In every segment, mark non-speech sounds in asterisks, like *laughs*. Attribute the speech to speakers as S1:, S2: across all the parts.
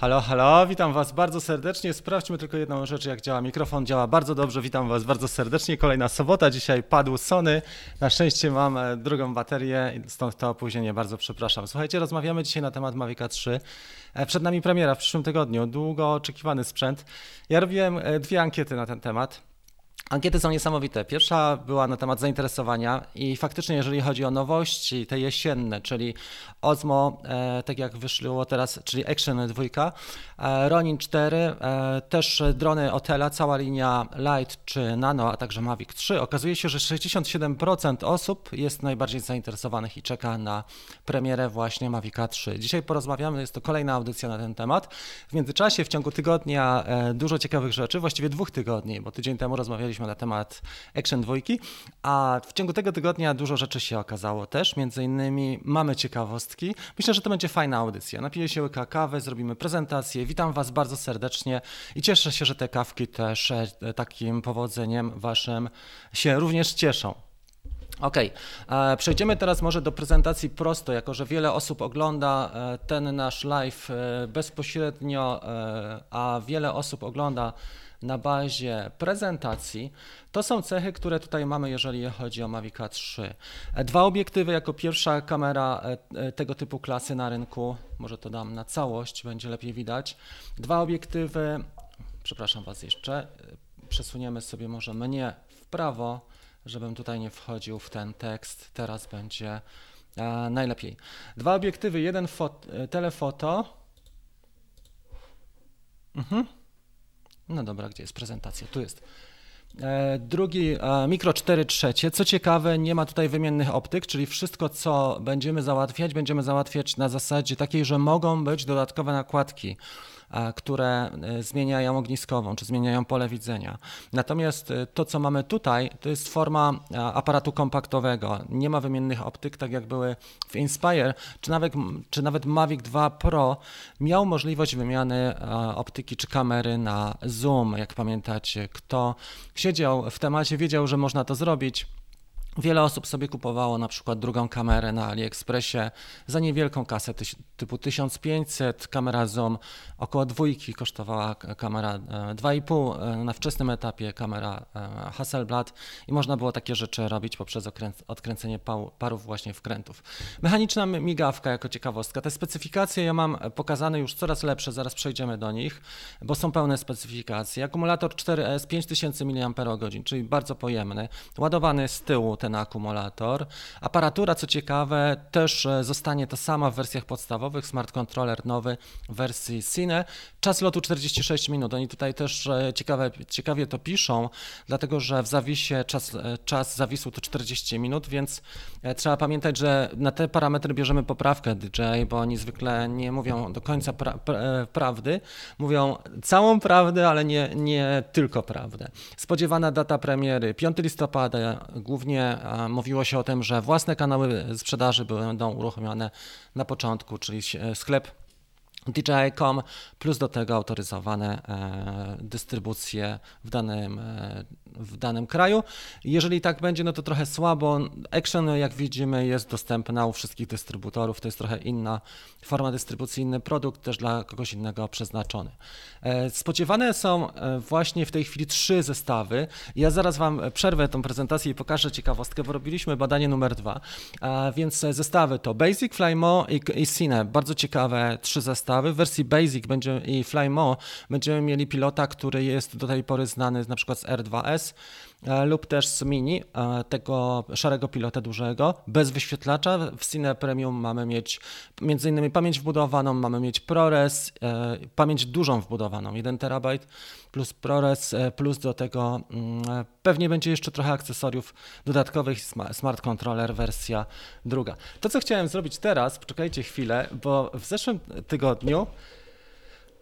S1: Halo, halo, witam Was bardzo serdecznie. Sprawdźmy tylko jedną rzecz, jak działa mikrofon. Działa bardzo dobrze, witam Was bardzo serdecznie. Kolejna sobota, dzisiaj padł Sony. Na szczęście mam e, drugą baterię, stąd to opóźnienie, bardzo przepraszam. Słuchajcie, rozmawiamy dzisiaj na temat Mavica 3. E, przed nami premiera w przyszłym tygodniu, długo oczekiwany sprzęt. Ja robiłem e, dwie ankiety na ten temat. Ankiety są niesamowite. Pierwsza była na temat zainteresowania i faktycznie jeżeli chodzi o nowości, te jesienne, czyli Osmo, e, tak jak wyszło teraz, czyli Action 2, e, Ronin 4, e, też drony Otela, cała linia Light czy Nano, a także Mavic 3. Okazuje się, że 67% osób jest najbardziej zainteresowanych i czeka na premierę właśnie Mavica 3. Dzisiaj porozmawiamy, jest to kolejna audycja na ten temat. W międzyczasie, w ciągu tygodnia e, dużo ciekawych rzeczy, właściwie dwóch tygodni, bo tydzień temu rozmawialiśmy na temat Action 2, a w ciągu tego tygodnia dużo rzeczy się okazało też, między innymi mamy ciekawostki. Myślę, że to będzie fajna audycja. Napiję się łyka kawy, zrobimy prezentację. Witam Was bardzo serdecznie i cieszę się, że te kawki też e, takim powodzeniem Waszym się również cieszą. Ok, przejdziemy teraz może do prezentacji prosto, jako że wiele osób ogląda e, ten nasz live e, bezpośrednio, a wiele osób ogląda na bazie prezentacji. To są cechy, które tutaj mamy, jeżeli chodzi o Mavic 3. Dwa obiektywy jako pierwsza kamera e, e, tego typu klasy na rynku. Może to dam na całość, będzie lepiej widać. Dwa obiektywy, przepraszam Was jeszcze, przesuniemy sobie może mnie w prawo, żebym tutaj nie wchodził w ten tekst. Teraz będzie e, najlepiej. Dwa obiektywy, jeden telefoto. Mhm. No dobra, gdzie jest prezentacja? Tu jest. E, drugi, e, mikro 4 trzecie. Co ciekawe, nie ma tutaj wymiennych optyk, czyli wszystko, co będziemy załatwiać, będziemy załatwiać na zasadzie takiej, że mogą być dodatkowe nakładki które e, zmieniają ogniskową, czy zmieniają pole widzenia. Natomiast e, to, co mamy tutaj, to jest forma aparatu kompaktowego. Nie ma wymiennych optyk, tak jak były w Inspire, czy nawet, czy nawet Mavic 2 Pro miał możliwość wymiany optyki czy kamery na zoom. Jak pamiętacie, kto siedział w temacie, wiedział, że można to zrobić. Wiele osób sobie kupowało na przykład drugą kamerę na AliExpressie za niewielką kasę typu 1500, kamera zoom około dwójki kosztowała kamera 2,5 e, e, na wczesnym etapie kamera e, Hasselblad i można było takie rzeczy robić poprzez odkręcenie parów właśnie wkrętów. Mechaniczna migawka jako ciekawostka. Te specyfikacje ja mam pokazane już coraz lepsze, zaraz przejdziemy do nich, bo są pełne specyfikacje. Akumulator 4S 5000 mAh, czyli bardzo pojemny, ładowany z tyłu ten akumulator. Aparatura, co ciekawe, też e, zostanie ta sama w wersjach podstawowych. Smart Controller nowy w wersji Cine. Czas lotu 46 minut. Oni tutaj też e, ciekawe, ciekawie to piszą, dlatego że w zawisie czas, e, czas zawisu to 40 minut, więc trzeba pamiętać, że na te parametry bierzemy poprawkę DJ, bo oni zwykle nie mówią do końca pra pra prawdy. Mówią całą prawdę, ale nie, nie tylko prawdę. Spodziewana data premiery 5 listopada, głównie mówiło się o tym, że własne kanały sprzedaży będą uruchomione na początku, czyli sklep DJI.com plus do tego autoryzowane e, dystrybucje w danym, e, w danym kraju. Jeżeli tak będzie, no to trochę słabo. Action, jak widzimy, jest dostępna u wszystkich dystrybutorów. To jest trochę inna forma dystrybucji, inny produkt, też dla kogoś innego przeznaczony. E, spodziewane są właśnie w tej chwili trzy zestawy. Ja zaraz Wam przerwę tą prezentację i pokażę ciekawostkę, bo robiliśmy badanie numer dwa. Więc zestawy to Basic, Flymo i, i Cine. Bardzo ciekawe trzy zestawy w wersji Basic będzie, i Flymo będziemy mieli pilota, który jest do tej pory znany na przykład z R2S e, lub też z Mini, e, tego szarego pilota dużego, bez wyświetlacza. W Cine Premium mamy mieć innymi pamięć wbudowaną, mamy mieć ProRes, e, pamięć dużą wbudowaną, 1 terabajt plus ProRes, plus do tego mm, pewnie będzie jeszcze trochę akcesoriów dodatkowych, Smart Controller wersja druga. To co chciałem zrobić teraz, poczekajcie chwilę, bo w zeszłym tygodniu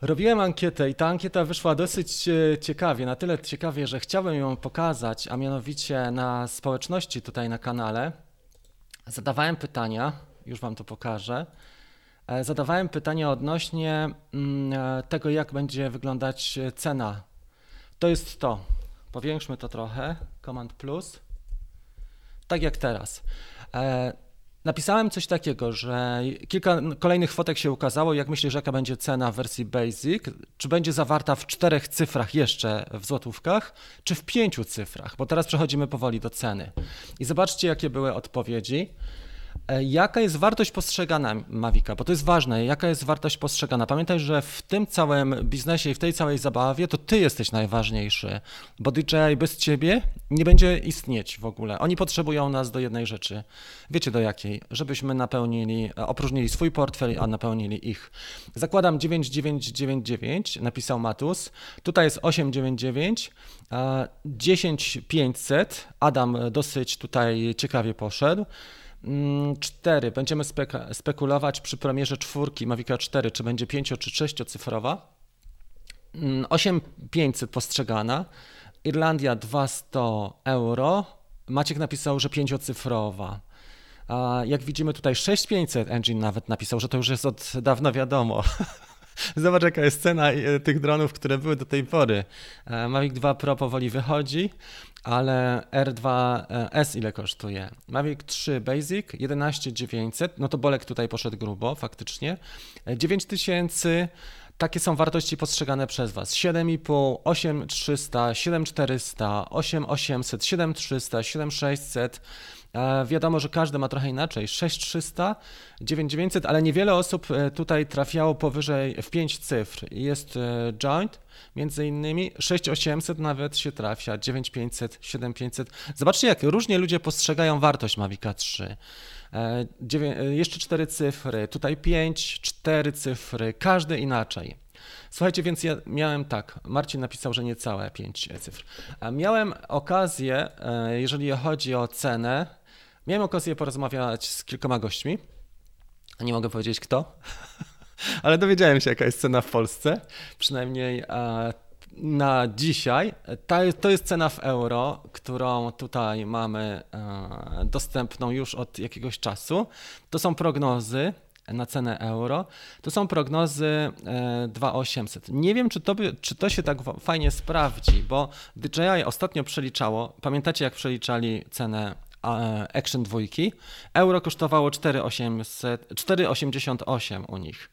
S1: robiłem ankietę i ta ankieta wyszła dosyć e, ciekawie, na tyle ciekawie, że chciałbym ją pokazać, a mianowicie na społeczności tutaj na kanale. Zadawałem pytania, już Wam to pokażę. E, zadawałem pytania odnośnie mm, e, tego, jak będzie wyglądać cena. To jest to. Powiększmy to trochę. Command plus. Tak jak teraz. Napisałem coś takiego, że kilka kolejnych fotek się ukazało. Jak myślisz, jaka będzie cena w wersji Basic? Czy będzie zawarta w czterech cyfrach jeszcze w złotówkach, czy w pięciu cyfrach? Bo teraz przechodzimy powoli do ceny. I zobaczcie, jakie były odpowiedzi. E, jaka jest wartość postrzegana Mavica? Bo to jest ważne, jaka jest wartość postrzegana. Pamiętaj, że w tym całym biznesie i w tej całej zabawie to ty jesteś najważniejszy, bo DJI bez ciebie nie będzie istnieć w ogóle. Oni potrzebują nas do jednej rzeczy. Wiecie do jakiej? Żebyśmy napełnili, e, opróżnili swój portfel, a napełnili ich. Zakładam 9999, napisał Matus. Tutaj jest 899, 10500. Adam dosyć tutaj ciekawie poszedł. 4. Mm, będziemy spekulować przy premierze czwórki Mavica 4, czy będzie 5 czy 6 cyfrowa. 8500 mm, postrzegana. Irlandia 200 euro. Maciek napisał, że 5-cyfrowa. Jak widzimy tutaj 6500 Engine nawet napisał, że to już jest od dawna wiadomo. *laughs* Zobacz, jaka jest cena e, tych dronów, które były do tej pory. E, Mavic 2 Pro powoli wychodzi, ale R2S ile kosztuje? Mavic 3 Basic 11900, no to Bolek tutaj poszedł grubo faktycznie. 9000 takie są wartości postrzegane przez Was. 7,5, 8300, 7400, 8800, 7300, 7600. Wiadomo, że każdy ma trochę inaczej. 6300, 9900, ale niewiele osób e, tutaj trafiało powyżej w 5 cyfr. Jest e, joint, między innymi 6800 nawet się trafia, 9500, 7500. Zobaczcie, jak różnie ludzie postrzegają wartość Mavica 3. E, jeszcze 4 cyfry, tutaj 5, 4 cyfry, każdy inaczej. Słuchajcie, więc ja miałem tak, Marcin napisał, że niecałe 5 cyfr. Miałem okazję, jeżeli chodzi o cenę, miałem okazję porozmawiać z kilkoma gośćmi. Nie mogę powiedzieć kto, *laughs* ale dowiedziałem się, jaka jest cena w Polsce. Przynajmniej na dzisiaj. To jest cena w euro, którą tutaj mamy e, dostępną już od jakiegoś czasu. To są prognozy na cenę euro. To są prognozy 2800. E, Nie wiem, czy to, czy to się tak fajnie sprawdzi, bo DJI ostatnio przeliczało, pamiętacie jak przeliczali cenę Action 2? Euro kosztowało 4,88 u nich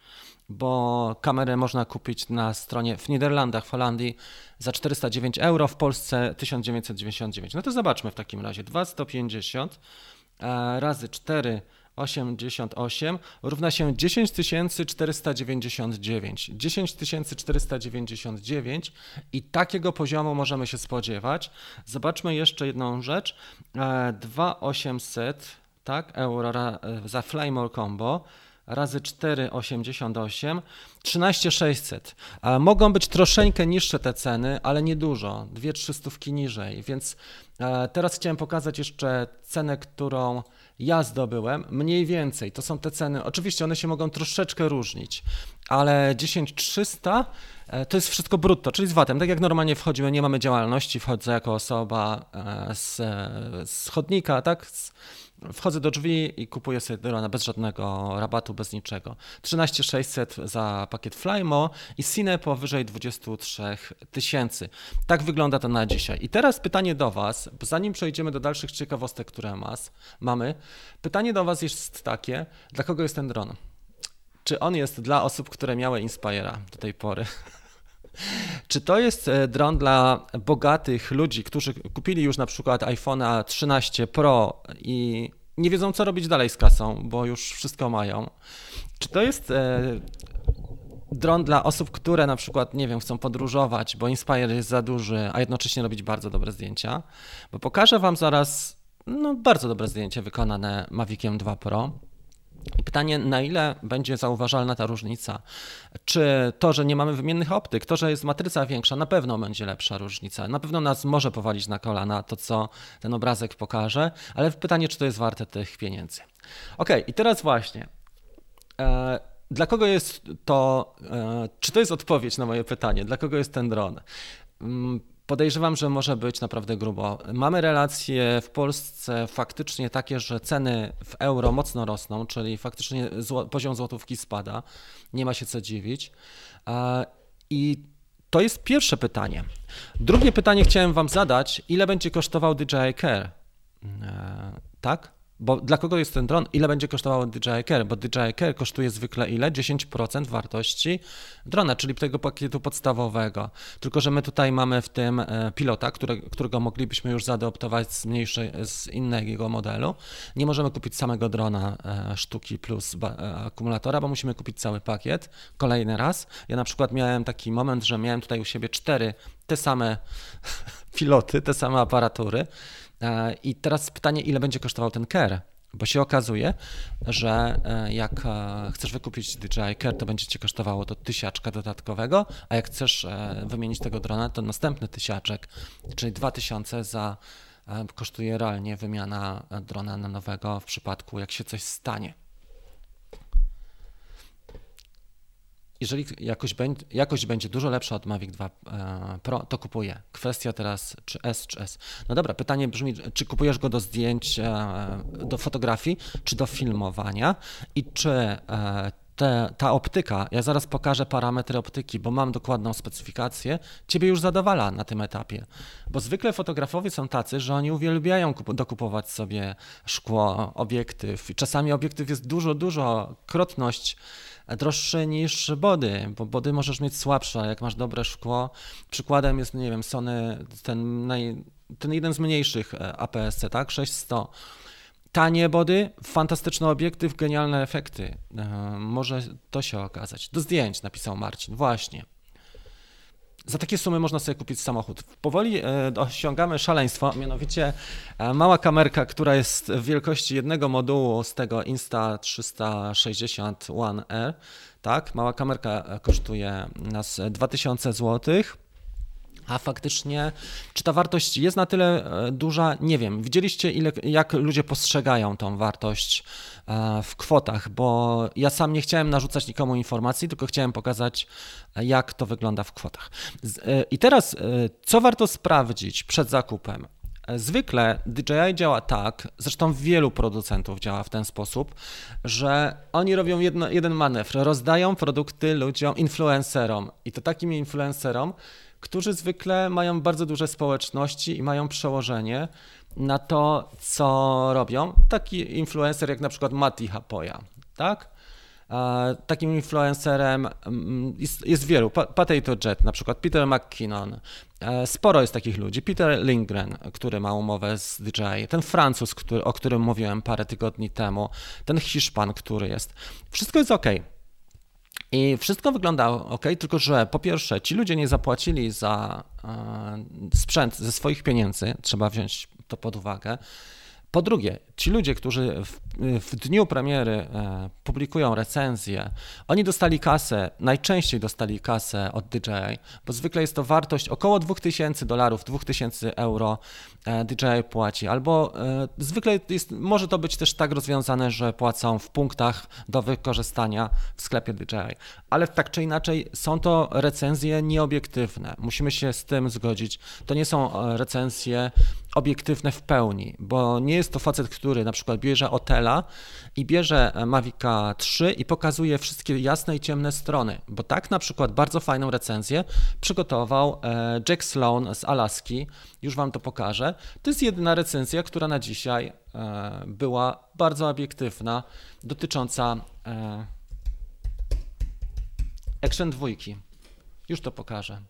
S1: bo kamerę można kupić na stronie w Niderlandach, w Holandii za 409 euro, w Polsce 1999. No to zobaczmy w takim razie. 2150 e, razy 4 88 równa się 10 499. 10 499 i takiego poziomu możemy się spodziewać. Zobaczmy jeszcze jedną rzecz. 2800 e, tak, euro za Flymore Combo razy 4,88, 13,600. Mogą być troszeczkę niższe te ceny, ale nie dużo, 2-300 niżej, więc e, teraz chciałem pokazać jeszcze cenę, którą ja zdobyłem, mniej więcej, to są te ceny, oczywiście one się mogą troszeczkę różnić, ale 10300 e, to jest wszystko brutto, czyli z VAT-em. Tak jak normalnie wchodzimy, nie mamy działalności, wchodzę jako osoba e, z, z chodnika, tak? Z, Wchodzę do drzwi i kupuję sobie drona bez żadnego rabatu, bez niczego. 13600 za pakiet Flymo i Cine powyżej 23 tysięcy. Tak wygląda to na dzisiaj. I teraz pytanie do Was, zanim przejdziemy do dalszych ciekawostek, które mas, mamy, pytanie do Was jest takie, dla kogo jest ten dron? Czy on jest dla osób, które miały Inspira do tej pory? *laughs* Czy to jest e, dron dla bogatych ludzi, którzy kupili już na przykład iPhone'a 13 Pro i nie wiedzą, co robić dalej z kasą, bo już wszystko mają? Czy to jest e, dron dla osób, które na przykład, nie wiem, chcą podróżować, bo Inspire jest za duży, a jednocześnie robić bardzo dobre zdjęcia? Bo pokażę Wam zaraz no, bardzo dobre zdjęcie wykonane Maviciem 2 Pro. Pytanie, na ile będzie zauważalna ta różnica? Czy to, że nie mamy wymiennych optyk, to, że jest matryca większa, na pewno będzie lepsza różnica. Na pewno nas może powalić na kolana to, co ten obrazek pokaże, ale pytanie, czy to jest warte tych pieniędzy. Ok, i teraz właśnie. E, dla kogo jest to, e, czy to jest odpowiedź na moje pytanie, dla kogo jest ten dron? Podejrzewam, że może być naprawdę grubo. Mamy relacje w Polsce faktycznie takie, że ceny w euro mocno rosną, czyli faktycznie poziom złotówki spada. Nie ma się co dziwić. I to jest pierwsze pytanie. Drugie pytanie chciałem Wam zadać: ile będzie kosztował DJI Care? E, tak? Bo dla kogo jest ten dron? Ile będzie kosztowało DJI Care? Bo DJI Care kosztuje zwykle ile? 10% wartości drona, czyli tego pakietu podstawowego. Tylko, że my tutaj mamy w tym e, pilota, które, którego moglibyśmy już zaadoptować z, mniejszej, z innego modelu. Nie możemy kupić samego drona e, sztuki plus e, akumulatora, bo musimy kupić cały pakiet. Kolejny raz. Ja na przykład miałem taki moment, że miałem tutaj u siebie cztery te same *laughs* piloty, te same aparatury I teraz pytanie, ile będzie kosztował ten care? Bo się okazuje, że e, jak e, chcesz wykupić DJI Care, to będzie cię kosztowało to tysiaczka dodatkowego, a jak chcesz wymienić tego drona, to następny tysiaczek, czyli 2000 za kosztuje realnie wymiana drona na nowego w przypadku, jak się coś stanie. Jeżeli jakość jakość będzie dużo lepsza od Mavic 2 e, Pro, to kupuję. Kwestia teraz, czy S, czy S. No dobra, pytanie brzmi, czy kupujesz go do zdjęć, e, do fotografii, czy do filmowania i czy e, te, ta optyka, ja zaraz pokażę parametry optyki, bo mam dokładną specyfikację, ciebie już zadowala na tym etapie. Bo zwykle fotografowie są tacy, że oni uwielbiają dokupować sobie szkło, obiektyw. I czasami obiektyw jest dużo, dużo krotność droższy niż body, bo body możesz mieć słabsze, jak masz dobre szkło. Przykładem jest, nie wiem, Sony, ten, naj, ten jeden z mniejszych e, APS-C, tak, 600. Tanie body, fantastyczny obiektyw, genialne efekty. E, może to się okazać. Do zdjęć napisał Marcin, właśnie. Za takie sumy można sobie kupić samochód. Powoli e, osiągamy szaleństwo, mianowicie e, mała kamerka, która jest w wielkości jednego modułu z tego Insta360 One R, tak, mała kamerka e, kosztuje nas 2000 złotych. A faktycznie, czy ta wartość jest na tyle e, duża? Nie wiem. Widzieliście, ile, jak ludzie postrzegają tą wartość e, w kwotach, bo ja sam nie chciałem narzucać nikomu informacji, tylko chciałem pokazać, e, jak to wygląda w kwotach. I teraz, co warto sprawdzić przed zakupem? Zwykle DJI działa tak, zresztą wielu producentów działa w ten sposób, że oni robią jedno, jeden manewr, rozdają produkty ludziom, influencerom i to takim influencerom, którzy zwykle mają bardzo duże społeczności i mają przełożenie na to, co robią. Taki influencer jak na przykład Mati Hapoya, tak? Takim influencerem mm, jest, jest wielu. Potato Jet, na przykład Peter McKinnon. E, sporo jest takich ludzi. Peter Lindgren, który ma umowę z DJI. Ten Francuz, który, o którym mówiłem parę tygodni temu. Ten Hiszpan, który jest. Wszystko jest ok. I wszystko wygląda ok, tylko że po pierwsze, ci ludzie nie zapłacili za e, sprzęt ze swoich pieniędzy, trzeba wziąć to pod uwagę. Po drugie, ci ludzie, którzy w, w, dniu premiery e, publikują recenzję, oni dostali kasę, najczęściej dostali kasę od DJI, bo zwykle jest to wartość około 2000 dolarów, 2000 euro e, DJI płaci, albo e, zwykle jest, może to być też tak rozwiązane, że płacą w punktach do wykorzystania w sklepie DJI, ale tak czy inaczej są to recenzje nieobiektywne, musimy się z tym zgodzić. To nie są recenzje obiektywne w pełni, bo nie jest to facet, który na przykład bierze Otela i bierze Mavica 3 i pokazuje wszystkie jasne i ciemne strony, bo tak na przykład bardzo fajną recenzję przygotował e, Jack Sloan z Alaski, już Wam to pokażę. To jest jedyna recenzja, która na dzisiaj e, była bardzo obiektywna, dotycząca e, Action 2. Już to pokażę.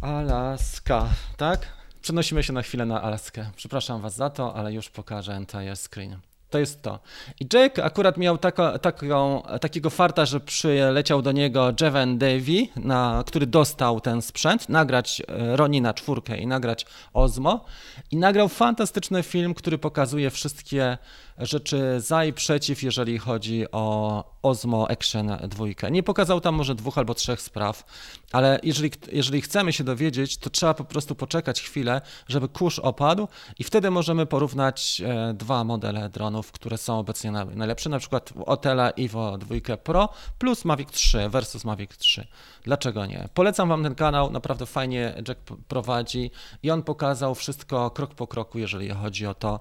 S1: Alaska, tak? Przenosimy się na chwilę na Alaskę. Przepraszam Was za to, ale już pokażę entire screen. To jest to. I Jake akurat miał taką, takiego farta, że przyleciał do niego Jeven Davy, na, który dostał ten sprzęt, nagrać e, Ronina czwórkę i nagrać Ozmo. I nagrał fantastyczny film, który pokazuje wszystkie rzeczy za i przeciw, jeżeli chodzi o Osmo Action 2. Nie pokazał tam może dwóch albo trzech spraw, ale jeżeli, jeżeli chcemy się dowiedzieć, to trzeba po prostu poczekać chwilę, żeby kurz opadł i wtedy możemy porównać e, dwa modele dronów, które są obecnie najlepsze, na przykład Otela Evo 2 Pro plus Mavic 3 versus Mavic 3. Dlaczego nie? Polecam Wam ten kanał, naprawdę fajnie Jack prowadzi i on pokazał wszystko krok po kroku, jeżeli chodzi o to,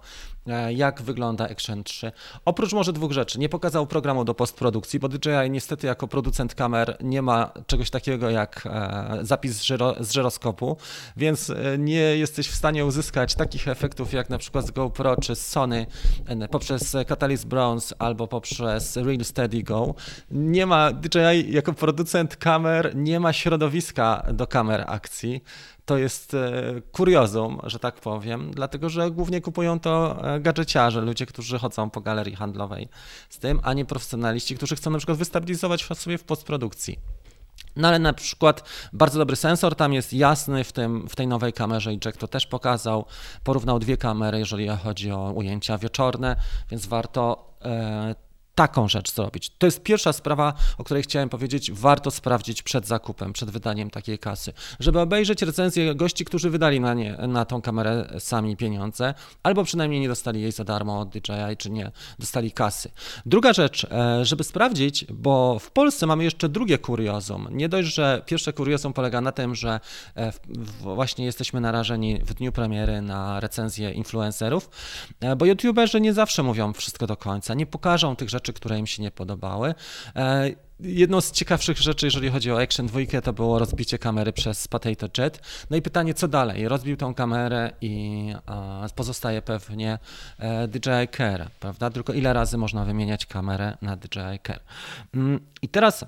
S1: jak wygląda Action 3. Oprócz może dwóch rzeczy, nie pokazał programu do postprodukcji, bo DJI niestety jako producent kamer nie ma czegoś takiego jak e, zapis z żyroskopu, więc e, nie jesteś w stanie uzyskać takich efektów jak na przykład z GoPro czy z Sony poprzez Catalyst Bronze albo poprzez Real Steady Go. Nie ma DJI jako producent kamer, nie ma środowiska do kamer akcji to jest e, kuriozum, że tak powiem, dlatego że głównie kupują to e, gadżeciarze, ludzie, którzy chodzą po galerii handlowej z tym, a nie profesjonaliści, którzy chcą na przykład wystabilizować sobie w postprodukcji. No ale na przykład bardzo dobry sensor tam jest jasny w, tym, w tej nowej kamerze i Jack to też pokazał. Porównał dwie kamery, jeżeli chodzi o ujęcia wieczorne, więc warto e, taką rzecz zrobić. To jest pierwsza sprawa, o której chciałem powiedzieć. Warto sprawdzić przed zakupem, przed wydaniem takiej kasy, żeby obejrzeć recenzję gości, którzy wydali na, nie, na tą kamerę sami pieniądze, albo przynajmniej nie dostali jej za darmo od DJI, czy nie dostali kasy. Druga rzecz, e, żeby sprawdzić, bo w Polsce mamy jeszcze drugie kuriozum. Nie dość, że pierwsze kuriozum polega na tym, że e, właśnie jesteśmy narażeni w dniu premiery na recenzję influencerów, e, bo youtuberzy nie zawsze mówią wszystko do końca, nie pokażą tych rzeczy, rzeczy, które im się nie podobały. E, jedną z ciekawszych rzeczy, jeżeli chodzi o Action 2, to było rozbicie kamery przez Potato Jet. No i pytanie, co dalej? Rozbił tą kamerę i pozostaje pewnie DJI Care, prawda? Tylko ile razy można wymieniać kamerę na DJI Care? Mm, I teraz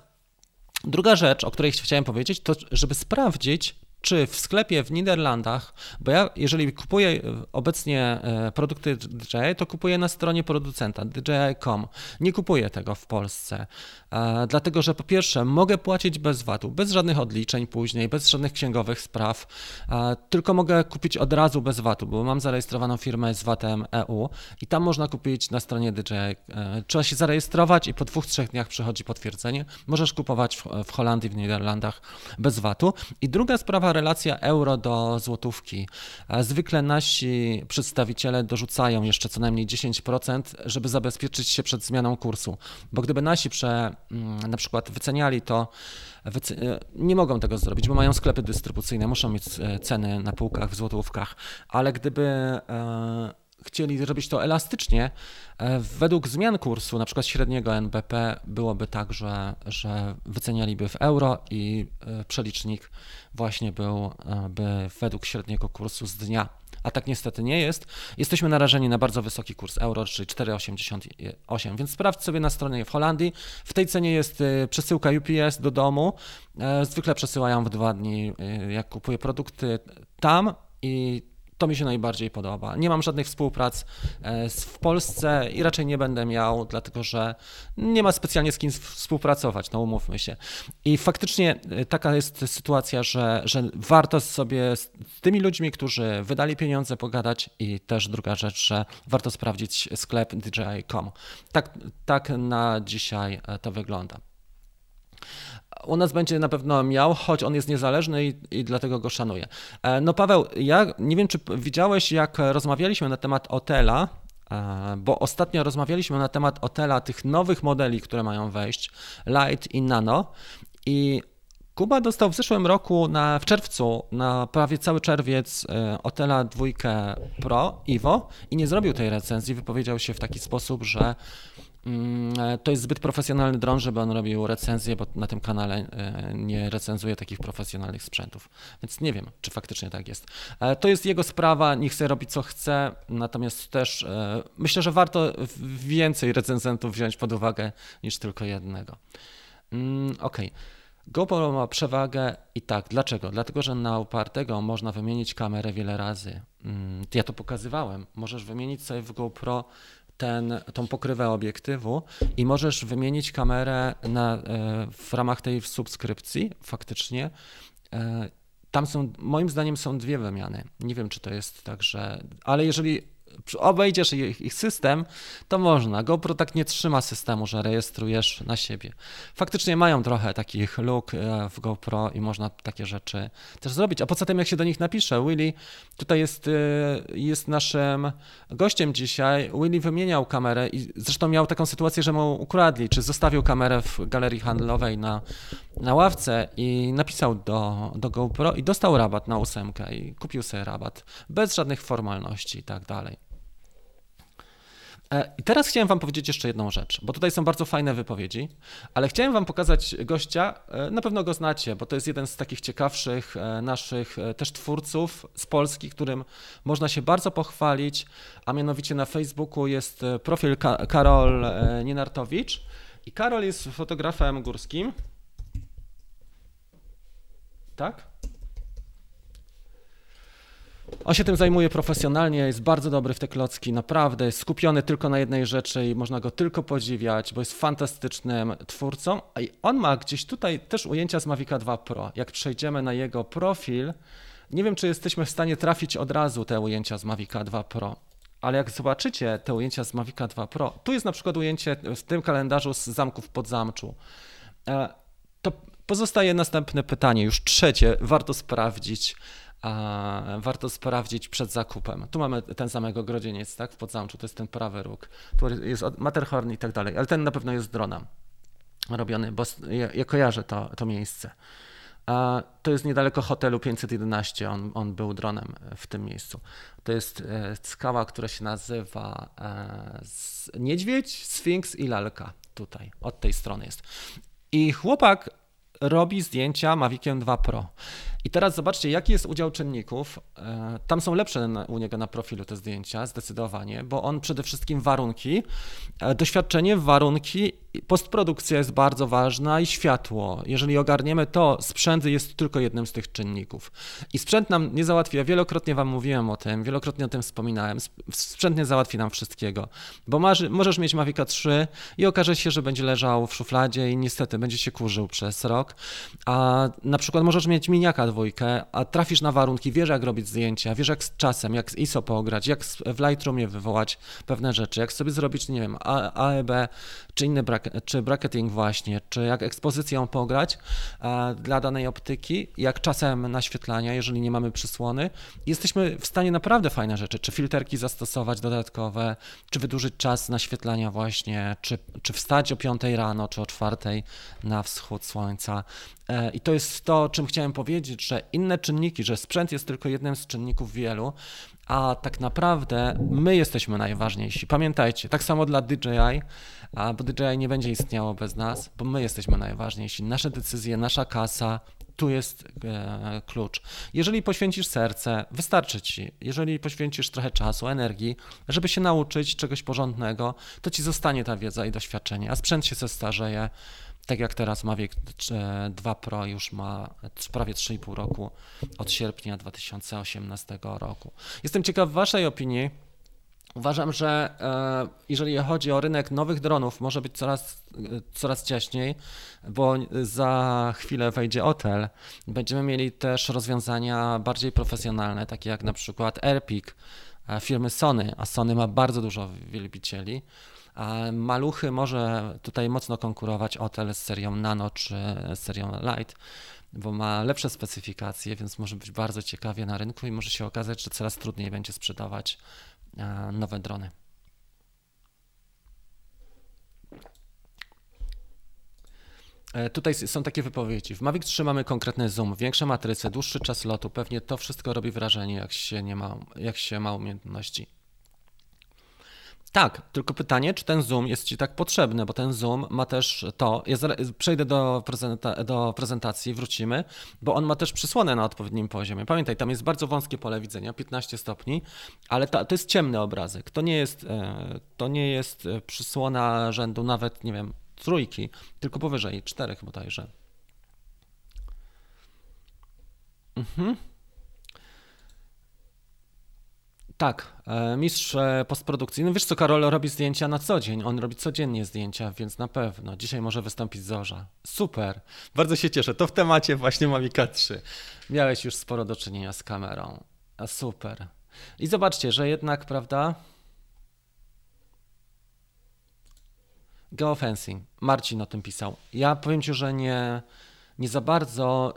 S1: druga rzecz, o której chciałem powiedzieć, to żeby sprawdzić, czy w sklepie w Niderlandach, bo ja jeżeli kupuję obecnie e, produkty DJI, to kupuję na stronie producenta DJI.com. Nie kupuję tego w Polsce, e, dlatego że po pierwsze mogę płacić bez VAT-u, bez żadnych odliczeń później, bez żadnych księgowych spraw, e, tylko mogę kupić od razu bez VAT-u, bo mam zarejestrowaną firmę z VAT-em EU i tam można kupić na stronie DJI. Trzeba się zarejestrować i po dwóch, trzech dniach przychodzi potwierdzenie. Możesz kupować w Holandii, w Niderlandach bez VAT-u. I druga sprawa relacja euro do złotówki. Zwykle nasi przedstawiciele dorzucają jeszcze co najmniej 10%, żeby zabezpieczyć się przed zmianą kursu. Bo gdyby nasi prze, mm, na przykład wyceniali to, nie mogą tego zrobić, bo mają sklepy dystrybucyjne, muszą mieć e, ceny na półkach w złotówkach, ale gdyby e, chcieli zrobić to elastycznie, e, według zmian kursu, na przykład średniego NBP, byłoby tak, że, że wycenialiby w euro i e, przelicznik właśnie byłby e, według średniego kursu z dnia. A tak niestety nie jest. Jesteśmy narażeni na bardzo wysoki kurs euro, czyli 4,88, więc sprawdź sobie na stronie w Holandii. W tej cenie jest przesyłka UPS do domu. Zwykle przesyłają w dwa dni, jak kupuję produkty tam i to mi się najbardziej podoba. Nie mam żadnych współprac e, w Polsce i raczej nie będę miał, dlatego że nie ma specjalnie z kim współpracować, no umówmy się. I faktycznie e, taka jest sytuacja, że, że warto sobie z tymi ludźmi, którzy wydali pieniądze, pogadać i też druga rzecz, że warto sprawdzić sklep DJI.com. Tak, tak na dzisiaj e, to wygląda u nas będzie na pewno miał, choć on jest niezależny i, i, dlatego go szanuję. E, no Paweł, ja nie wiem, czy widziałeś, jak rozmawialiśmy na temat Otela, e, bo ostatnio rozmawialiśmy na temat Otela, tych nowych modeli, które mają wejść, Light i Nano i Kuba dostał w zeszłym roku, na, w czerwcu, na prawie cały czerwiec e, Otela 2 Pro Ivo i nie zrobił tej recenzji. Wypowiedział się w taki sposób, że to jest zbyt profesjonalny dron, żeby on robił recenzję, bo na tym kanale e, nie recenzuje takich profesjonalnych sprzętów. Więc nie wiem, czy faktycznie tak jest. E, to jest jego sprawa, niech sobie robi co chce, natomiast też myślę, że warto więcej recenzentów wziąć pod uwagę niż tylko jednego. Mm, ok. GoPro ma przewagę i tak. Dlaczego? Dlatego, że na upartego można wymienić kamerę wiele razy. Mm, ja to pokazywałem. Możesz wymienić sobie w GoPro ten, tą pokrywę obiektywu i możesz wymienić kamerę na, e, w ramach tej subskrypcji faktycznie. E, tam są, moim zdaniem są dwie wymiany. Nie wiem, czy to jest tak, że. Ale jeżeli obejdziesz ich, ich, system, to można. GoPro tak nie trzyma systemu, że rejestrujesz na siebie. Faktycznie mają trochę takich luk e, w GoPro i można takie rzeczy też zrobić. A poza tym, jak się do nich napisze, Willy tutaj jest, e, jest naszym gościem dzisiaj. Willy wymieniał kamerę i zresztą miał taką sytuację, że mu ukradli, czy zostawił kamerę w galerii handlowej na, na ławce i napisał do, do GoPro i dostał rabat na ósemkę i kupił sobie rabat bez żadnych formalności i tak dalej. E, I teraz chciałem Wam powiedzieć jeszcze jedną rzecz, bo tutaj są bardzo fajne wypowiedzi, ale chciałem Wam pokazać gościa, e, na pewno go znacie, bo to jest jeden z takich ciekawszych e, naszych też twórców z Polski, którym można się bardzo pochwalić, a mianowicie na Facebooku jest profil Karol Nienartowicz i Karol jest fotografem górskim. Tak? On się tym zajmuje profesjonalnie, jest bardzo dobry w te klocki, naprawdę jest skupiony tylko na jednej rzeczy i można go tylko podziwiać, bo jest fantastycznym twórcą. I on ma gdzieś tutaj też ujęcia z Mavica 2 Pro. Jak przejdziemy na jego profil, nie wiem, czy jesteśmy w stanie trafić od razu te ujęcia z Mavica 2 Pro. Ale jak zobaczycie te ujęcia z Mavica 2 Pro, tu jest na przykład ujęcie w tym kalendarzu z zamków pod zamczu. E, to pozostaje następne pytanie, już trzecie, warto sprawdzić warto sprawdzić przed zakupem. Tu mamy ten samego grodzieniec, tak, w Podzamczu, to jest ten prawy róg, tu jest Matterhorn i tak dalej, ale ten na pewno jest dronem robiony, bo ja, ja kojarzę to, to miejsce. A to jest niedaleko hotelu 511, on, on był dronem w tym miejscu. To jest e, skała, która się nazywa e, Niedźwiedź, Sfinks i Lalka. Tutaj, od tej strony jest. I chłopak robi zdjęcia Maviciem 2 Pro. I teraz zobaczcie, jaki jest udział czynników. E, tam są lepsze u niego na profilu te zdjęcia, zdecydowanie, bo on przede wszystkim warunki, e, doświadczenie, warunki, postprodukcja jest bardzo ważna i światło. Jeżeli ogarniemy to, sprzęt jest tylko jednym z tych czynników. I sprzęt nam nie załatwi, wielokrotnie Wam mówiłem o tym, wielokrotnie o tym wspominałem, sprzęt nie załatwi nam wszystkiego, bo masz, możesz mieć Mavica 3 i okaże się, że będzie leżał w szufladzie i niestety będzie się kurzył przez rok, a na przykład możesz mieć miniaka dwójkę, a trafisz na warunki, wiesz jak robić zdjęcia, wiesz jak z czasem, jak z ISO pograć, jak w Lightroomie wywołać pewne rzeczy, jak sobie zrobić, nie wiem, AEB czy inny czy bracketing właśnie, czy jak ekspozycją pograć dla danej optyki, jak czasem naświetlania, jeżeli nie mamy przysłony. Jesteśmy w stanie naprawdę fajne rzeczy, czy filterki zastosować dodatkowe, czy wydłużyć czas naświetlania właśnie, czy, czy wstać o 5 rano, czy o 4 na wschód słońca. E, I to jest to, czym chciałem powiedzieć, że inne czynniki, że sprzęt jest tylko jednym z czynników wielu, a tak naprawdę my jesteśmy najważniejsi. Pamiętajcie, tak samo dla DJI, bo DJI nie będzie istniało bez nas, bo my jesteśmy najważniejsi. Nasze decyzje, nasza kasa, tu jest e, klucz. Jeżeli poświęcisz serce, wystarczy ci. Jeżeli poświęcisz trochę czasu, energii, żeby się nauczyć czegoś porządnego, to ci zostanie ta wiedza i doświadczenie, a sprzęt się zestarzeje tak jak teraz Mavic 2 Pro już ma prawie 3,5 roku od sierpnia 2018 roku. Jestem ciekaw Waszej opinii. Uważam, że e, jeżeli chodzi o rynek nowych dronów, może być coraz, coraz ciaśniej, bo za chwilę wejdzie Otel. Będziemy mieli też rozwiązania bardziej profesjonalne, takie jak na przykład AirPik e, firmy Sony, a Sony ma bardzo dużo wielbicieli. Maluchy może tutaj mocno konkurować Otel z serią Nano czy serią Light, bo ma lepsze specyfikacje, więc może być bardzo ciekawie na rynku i może się okazać, że coraz trudniej będzie sprzedawać e, nowe drony. E, tutaj są takie wypowiedzi. W Mavic 3 mamy konkretny zoom, większe matryce, dłuższy czas lotu. Pewnie to wszystko robi wrażenie, jak się, nie ma, jak się ma umiejętności. Tak, tylko pytanie, czy ten zoom jest Ci tak potrzebny, bo ten zoom ma też to, ja przejdę do, prezenta, do prezentacji, wrócimy, bo on ma też przysłonę na odpowiednim poziomie. Pamiętaj, tam jest bardzo wąskie pole widzenia, 15 stopni, ale to, to jest ciemny obrazek, to nie jest, e, to nie jest e, przysłona rzędu nawet, nie wiem, trójki, tylko powyżej czterech bodajże. Mhm. Tak, e, mistrz e, postprodukcyjny. Wiesz co, Karol robi zdjęcia na co dzień. On robi codziennie zdjęcia, więc na pewno. Dzisiaj może wystąpić Zorza. Super, bardzo się cieszę. To w temacie właśnie Mavic 3. Miałeś już sporo do czynienia z kamerą. Super. I zobaczcie, że jednak, prawda... Geofencing. Marcin o tym pisał. Ja powiem Ci, że nie nie za bardzo.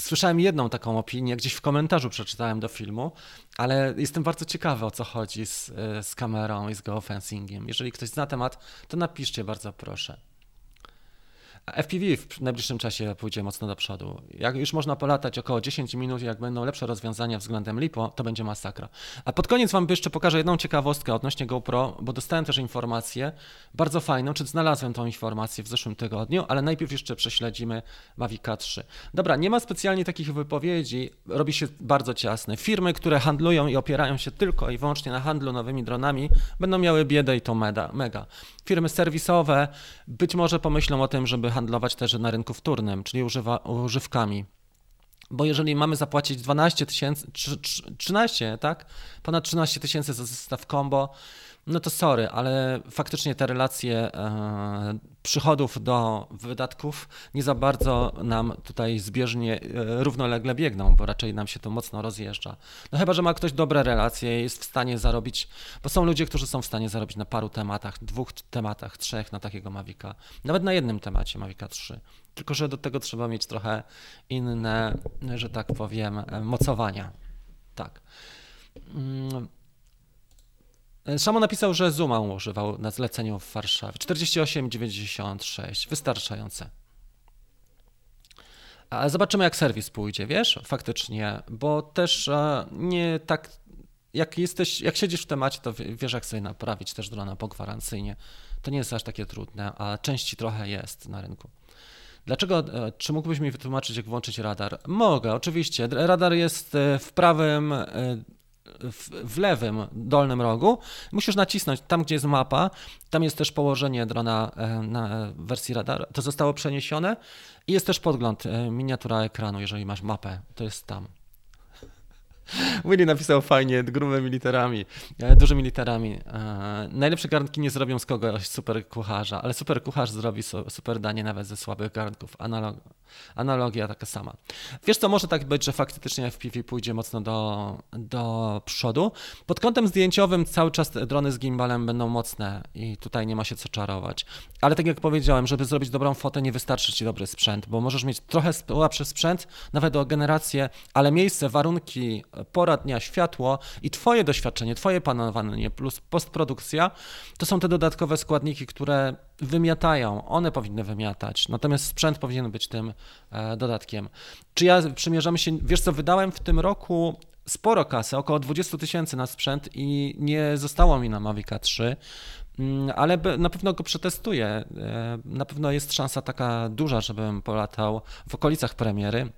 S1: Słyszałem jedną taką opinię, gdzieś w komentarzu przeczytałem do filmu, ale jestem bardzo ciekawy o co chodzi z, z kamerą i z geofencingiem. Jeżeli ktoś zna temat, to napiszcie bardzo proszę. FPV w najbliższym czasie pójdzie mocno do przodu. Jak już można polatać około 10 minut, jak będą lepsze rozwiązania względem LiPo, to będzie masakra. A pod koniec Wam jeszcze pokażę jedną ciekawostkę odnośnie GoPro, bo dostałem też informację bardzo fajną, czy znalazłem tą informację w zeszłym tygodniu, ale najpierw jeszcze prześledzimy Mavica 3. Dobra, nie ma specjalnie takich wypowiedzi, robi się bardzo ciasne. Firmy, które handlują i opierają się tylko i wyłącznie na handlu nowymi dronami, będą miały biedę i to mega. Firmy serwisowe być może pomyślą o tym, żeby handlować też na rynku wtórnym, czyli używa, używkami. Bo jeżeli mamy zapłacić 12 tysięcy, 13, tak? Ponad 13 tysięcy za zestaw combo, no to sorry, ale faktycznie te relacje e, przychodów do wydatków nie za bardzo nam tutaj zbieżnie e, równolegle biegną, bo raczej nam się to mocno rozjeżdża. No chyba, że ma ktoś dobre relacje, jest w stanie zarobić, bo są ludzie, którzy są w stanie zarobić na paru tematach, dwóch tematach, trzech na takiego Mavica, nawet na jednym temacie Mavica 3. Tylko, że do tego trzeba mieć trochę inne, że tak powiem, e, mocowania. Tak. Mm, Szamo napisał, że Zuma używał na zleceniu w Warszawie. 48,96. Wystarczające. Zobaczymy, jak serwis pójdzie, wiesz, faktycznie, bo też e, nie tak. Jak jesteś, jak siedzisz w temacie, to wiesz, jak sobie naprawić też drona pogwarancyjnie. To nie jest aż takie trudne, a części trochę jest na rynku. Dlaczego, e, czy mógłbyś mi wytłumaczyć, jak włączyć radar? Mogę, oczywiście. Radar jest e, w prawym w, w, lewym dolnym rogu. Musisz nacisnąć tam, gdzie jest mapa. Tam jest też położenie drona e, na wersji radar. To zostało przeniesione i jest też podgląd, e, miniatura ekranu, jeżeli masz mapę. To jest tam. *laughs* Willy napisał fajnie, grubymi literami, e, dużymi literami. E, najlepsze garnki nie zrobią z kogoś super kucharza, ale super kucharz zrobi super danie nawet ze słabych garnków. Analog, analogia taka sama. Wiesz co, może tak być, że faktycznie FPV pójdzie mocno do, do przodu. Pod kątem zdjęciowym cały czas drony z gimbalem będą mocne i tutaj nie ma się co czarować. Ale tak jak powiedziałem, żeby zrobić dobrą fotę nie wystarczy ci dobry sprzęt, bo możesz mieć trochę słabszy sprzęt, nawet o generację, ale miejsce, warunki, pora dnia, światło i Twoje doświadczenie, Twoje panowanie plus postprodukcja to są te dodatkowe składniki, które wymiatają, one powinny wymiatać, natomiast sprzęt powinien być tym e, dodatkiem. Czy ja przymierzamy się, wiesz co, wydałem w tym roku sporo kasy, około 20 tysięcy na sprzęt i nie zostało mi na Mavica 3, mm, ale na pewno go przetestuję. E, na pewno jest szansa taka duża, żebym polatał w okolicach premiery.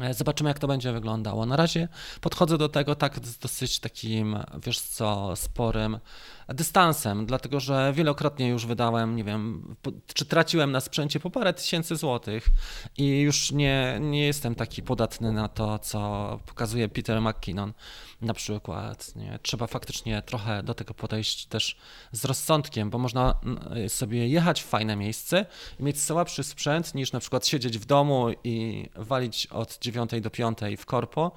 S1: E, zobaczymy, jak to będzie wyglądało. Na razie podchodzę do tego tak z dosyć takim, wiesz co, sporym dystansem, dlatego że wielokrotnie już wydałem, nie wiem, czy traciłem na sprzęcie po parę tysięcy złotych i już nie, nie jestem taki podatny na to, co pokazuje Peter McKinnon na przykład. Nie? Trzeba faktycznie trochę do tego podejść też z rozsądkiem, bo można sobie jechać w fajne miejsce i mieć słabszy sprzęt niż na przykład siedzieć w domu i walić od 9 do 5 w korpo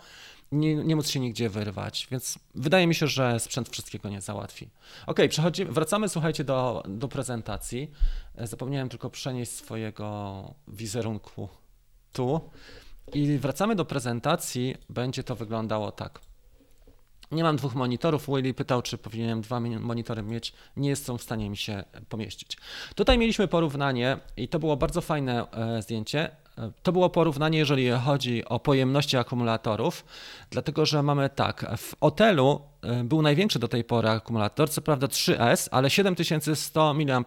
S1: nie, nie móc się nigdzie wyrwać, więc wydaje mi się, że sprzęt wszystkiego nie załatwi. Ok, przechodzimy, wracamy, słuchajcie, do, do prezentacji. E, zapomniałem tylko przenieść swojego wizerunku tu. I wracamy do prezentacji. Będzie to wyglądało tak. Nie mam dwóch monitorów. Willy pytał, czy powinienem dwa monitory mieć. Nie jestem w stanie mi się pomieścić. Tutaj mieliśmy porównanie i to było bardzo fajne e, zdjęcie. To było porównanie, jeżeli chodzi o pojemności akumulatorów, dlatego że mamy tak, w hotelu e, był największy do tej pory akumulator, co prawda 3S, ale 7100 mAh.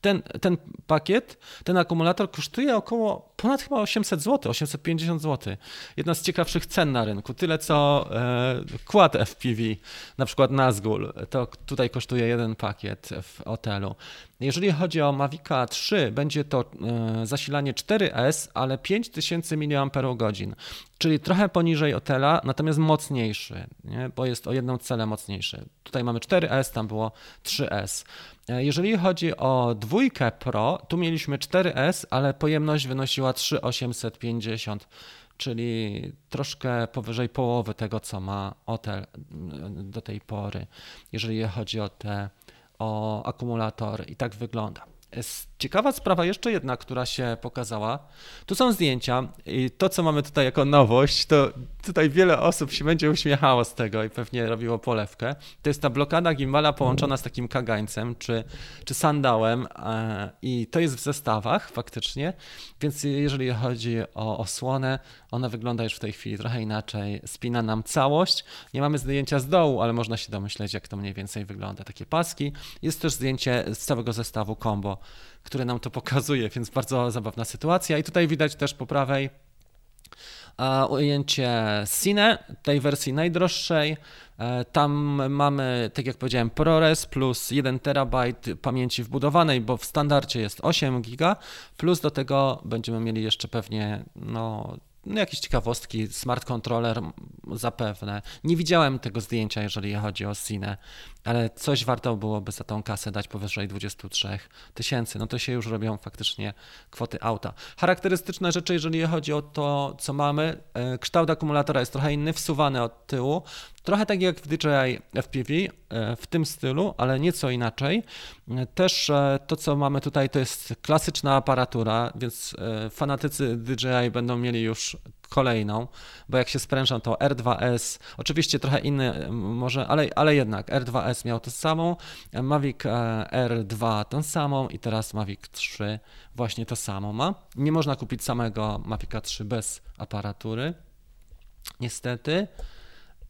S1: Ten, ten pakiet, ten akumulator kosztuje około ponad chyba 800 zł, 850 zł. Jedna z ciekawszych cen na rynku. Tyle co e, kład FPV, na przykład Nazgul, to tutaj kosztuje jeden pakiet w hotelu. Jeżeli chodzi o Mavica 3, będzie to e, zasilanie 4S, ale 5000 mAh, czyli trochę poniżej Otela, natomiast mocniejszy, nie? bo jest o jedną celę mocniejszy. Tutaj mamy 4S, tam było 3S. E, jeżeli chodzi o dwójkę Pro, tu mieliśmy 4S, ale pojemność wynosiła 3850 czyli troszkę powyżej połowy tego, co ma Otel do tej pory, jeżeli chodzi o te o akumulator i tak wygląda. Ciekawa sprawa, jeszcze jedna, która się pokazała. Tu są zdjęcia i to, co mamy tutaj jako nowość, to tutaj wiele osób się będzie uśmiechało z tego i pewnie robiło polewkę. To jest ta blokada gimbala połączona z takim kagańcem czy, czy sandałem e, i to jest w zestawach faktycznie, więc jeżeli chodzi o osłonę, ona wygląda już w tej chwili trochę inaczej. Spina nam całość. Nie mamy zdjęcia z dołu, ale można się domyśleć, jak to mniej więcej wygląda. Takie paski. Jest też zdjęcie z całego zestawu combo które nam to pokazuje, więc bardzo zabawna sytuacja. I tutaj widać też po prawej ujęcie Cine, tej wersji najdroższej. E, tam mamy, tak jak powiedziałem, ProRes plus 1 terabajt pamięci wbudowanej, bo w standardzie jest 8 giga, plus do tego będziemy mieli jeszcze pewnie no, no, jakieś ciekawostki, smart controller zapewne. Nie widziałem tego zdjęcia, jeżeli chodzi o Cine, ale coś warto byłoby za tą kasę dać powyżej 23 tysięcy. No to się już robią faktycznie kwoty auta. Charakterystyczne rzeczy, jeżeli chodzi o to, co mamy. E, kształt akumulatora jest trochę inny, wsuwany od tyłu. Trochę tak jak w DJI FPV, e, w tym stylu, ale nieco inaczej. E, też to, co mamy tutaj, to jest klasyczna aparatura, więc fanatycy DJI będą mieli już kolejną, bo jak się sprężam, to R2S, oczywiście trochę inny może, ale, ale jednak R2S miał to samą, Mavic e, R2 tą samą i teraz Mavic 3 właśnie to samo ma. Nie można kupić samego Mavica 3 bez aparatury, niestety.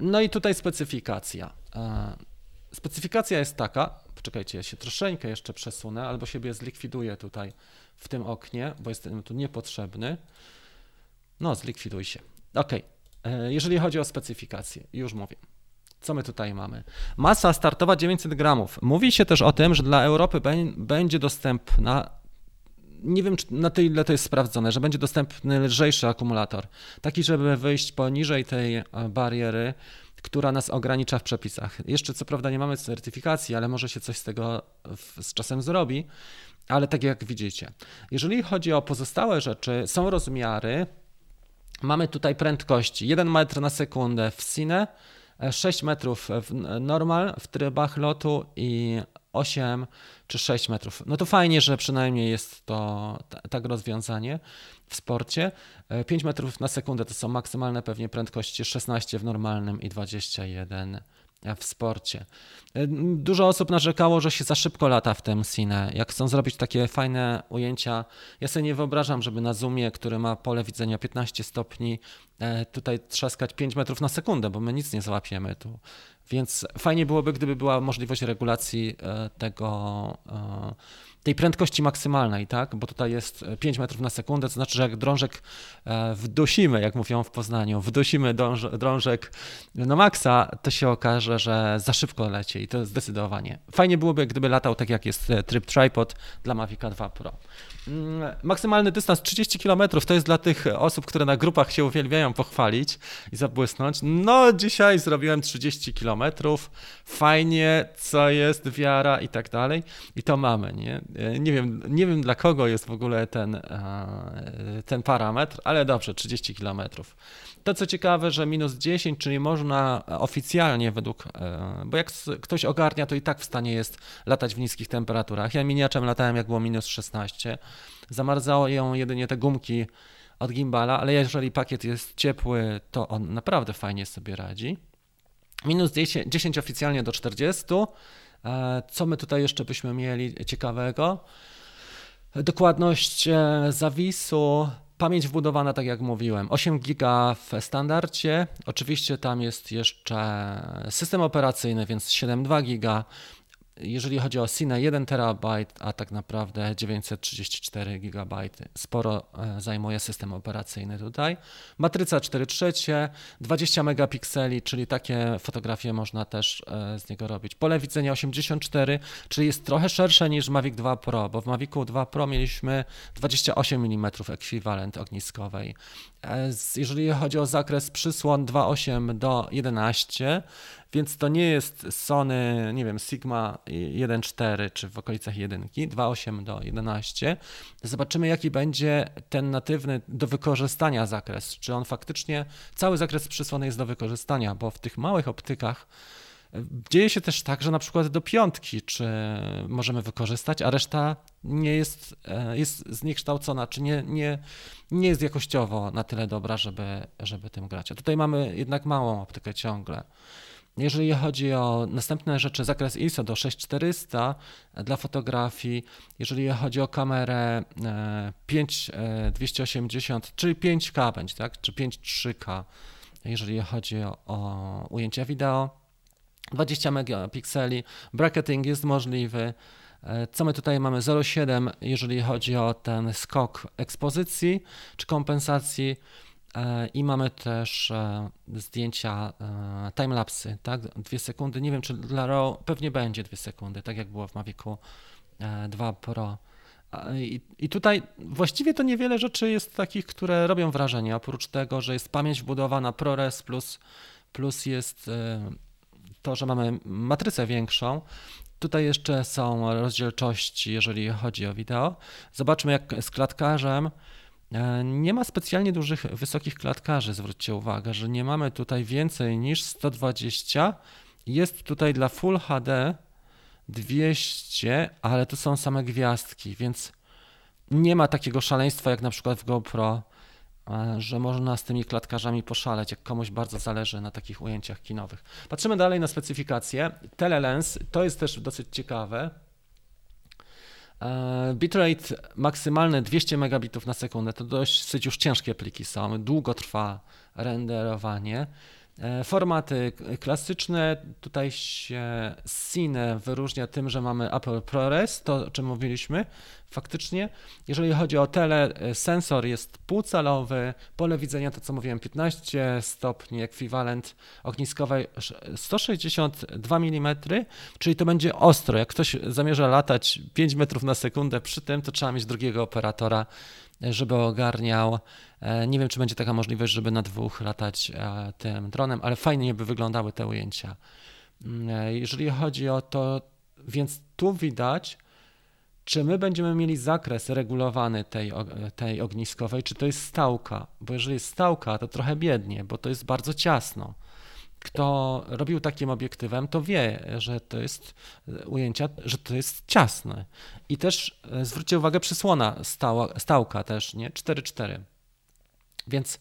S1: No i tutaj specyfikacja. E, specyfikacja jest taka, poczekajcie, ja się troszeczkę jeszcze przesunę, albo siebie zlikwiduję tutaj w tym oknie, bo jestem tu niepotrzebny. No, zlikwiduj się. Ok. E, jeżeli chodzi o specyfikację, już mówię. Co my tutaj mamy? Masa startowa 900 gramów. Mówi się też o tym, że dla Europy będzie dostępna nie wiem, czy na tyle to jest sprawdzone, że będzie dostępny lżejszy akumulator, taki, żeby wyjść poniżej tej e, bariery, która nas ogranicza w przepisach. Jeszcze co prawda nie mamy certyfikacji, ale może się coś z tego z czasem zrobi, ale tak jak widzicie. Jeżeli chodzi o pozostałe rzeczy, są rozmiary, Mamy tutaj prędkości 1 metr na sekundę w Cine, 6 metrów w normal w trybach lotu i 8 czy 6 metrów. No to fajnie, że przynajmniej jest to tak rozwiązanie w sporcie. 5 metrów na sekundę to są maksymalne pewnie prędkości 16 w normalnym i 21 w sporcie. Y, dużo osób narzekało, że się za szybko lata w tym Cine. Jak chcą zrobić takie fajne ujęcia, ja sobie nie wyobrażam, żeby na zoomie, który ma pole widzenia 15 stopni, e, tutaj trzaskać 5 metrów na sekundę, bo my nic nie złapiemy tu. Więc fajnie byłoby, gdyby była możliwość regulacji e, tego e, tej prędkości maksymalnej, tak? Bo tutaj jest 5 metrów na sekundę, to znaczy, że jak drążek e, wdusimy, jak mówią w Poznaniu, wdusimy drążek na maksa, to się okaże, że za szybko leci i to zdecydowanie. Fajnie byłoby, gdyby latał tak jak jest e, tryb tripod dla Mavica 2 Pro. Mm, maksymalny dystans 30 km to jest dla tych osób, które na grupach się uwielbiają pochwalić i zabłysnąć. No, dzisiaj zrobiłem 30 km, fajnie, co jest, wiara i tak dalej. I to mamy, nie? Nie wiem, nie wiem dla kogo jest w ogóle ten, e, ten parametr, ale dobrze, 30 km. To co ciekawe, że minus 10, czyli można oficjalnie według, e, bo jak ktoś ogarnia, to i tak w stanie jest latać w niskich temperaturach. Ja miniaczem latałem jak było minus 16. Zamarzało ją jedynie te gumki od gimbala, ale jeżeli pakiet jest ciepły, to on naprawdę fajnie sobie radzi. Minus 10, 10 oficjalnie do 40. E, co my tutaj jeszcze byśmy mieli ciekawego? Dokładność e, zawisu, Pamięć wbudowana, tak jak mówiłem, 8 giga w standardzie. Oczywiście tam jest jeszcze system operacyjny, więc 7,2 giga jeżeli chodzi o Cine 1 terabajt, a tak naprawdę 934 GB. Sporo e, zajmuje system operacyjny tutaj. Matryca 4 trzecie, 20 megapikseli, czyli takie fotografie można też e, z niego robić. Pole widzenia 84, czyli jest trochę szersze niż Mavic 2 Pro, bo w Mavicu 2 Pro mieliśmy 28 mm ekwiwalent ogniskowej. E, jeżeli chodzi o zakres przysłon 2.8 do 11, więc to nie jest Sony, nie wiem, Sigma 1.4 czy w okolicach 1, 2.8 do 11. Zobaczymy, jaki będzie ten natywny do wykorzystania zakres. Czy on faktycznie, cały zakres przysłony jest do wykorzystania, bo w tych małych optykach Dzieje się też tak, że na przykład do piątki czy możemy wykorzystać, a reszta nie jest, e, jest zniekształcona, czy nie, nie, nie jest jakościowo na tyle dobra, żeby, żeby tym grać. A tutaj mamy jednak małą optykę ciągle. Jeżeli chodzi o następne rzeczy, zakres ISO do 6400 dla fotografii, jeżeli chodzi o kamerę 5280, e, czyli 5K będzie, tak, czy 5.3K, jeżeli chodzi o, o ujęcia wideo, 20 megapikseli, bracketing jest możliwy. E, co my tutaj mamy? 0,7 jeżeli chodzi o ten skok ekspozycji czy kompensacji e, i mamy też e, zdjęcia timelapsy, tak? Dwie sekundy. Nie wiem, czy dla RAW pewnie będzie dwie sekundy, tak jak było w Mavicu 2 Pro. I, I, tutaj właściwie to niewiele rzeczy jest takich, które robią wrażenie, oprócz tego, że jest pamięć wbudowana ProRes plus, plus jest to, że mamy matrycę większą. Tutaj jeszcze są rozdzielczości, jeżeli chodzi o wideo. Zobaczmy, jak z klatkarzem. E, nie ma specjalnie dużych, wysokich klatkarzy. Zwróćcie uwagę, że nie mamy tutaj więcej niż 120. Jest tutaj dla Full HD 200, ale tu są same gwiazdki, więc nie ma takiego szaleństwa jak na przykład w GoPro że można z tymi klatkarzami poszaleć, jak komuś bardzo zależy na takich ujęciach kinowych. Patrzymy dalej na specyfikację. Telelens, to jest też dosyć ciekawe. E, bitrate maksymalny 200 megabitów na sekundę, to dość już ciężkie pliki są, długo trwa renderowanie. E, formaty klasyczne, tutaj się Cine wyróżnia tym, że mamy Apple ProRes, to o czym mówiliśmy. Faktycznie, jeżeli chodzi o tele, e, sensor jest półcalowy, pole widzenia to co mówiłem 15 stopni, ekwiwalent ogniskowej 162 mm, czyli to będzie ostro. Jak ktoś zamierza latać 5 metrów na sekundę przy tym, to trzeba mieć drugiego operatora żeby ogarniał. E, nie wiem, czy będzie taka możliwość, żeby na dwóch latać e, tym dronem, ale fajnie by wyglądały te ujęcia. Mm, e, jeżeli chodzi o to, więc tu widać, czy my będziemy mieli zakres regulowany tej, tej ogniskowej, czy to jest stałka. Bo jeżeli jest stałka, to trochę biednie, bo to jest bardzo ciasno. Kto robił takim obiektywem, to wie, że to jest ujęcia, że to jest ciasne. I też e, zwróćcie uwagę, przysłona stała, stałka też, nie? 4-4. Więc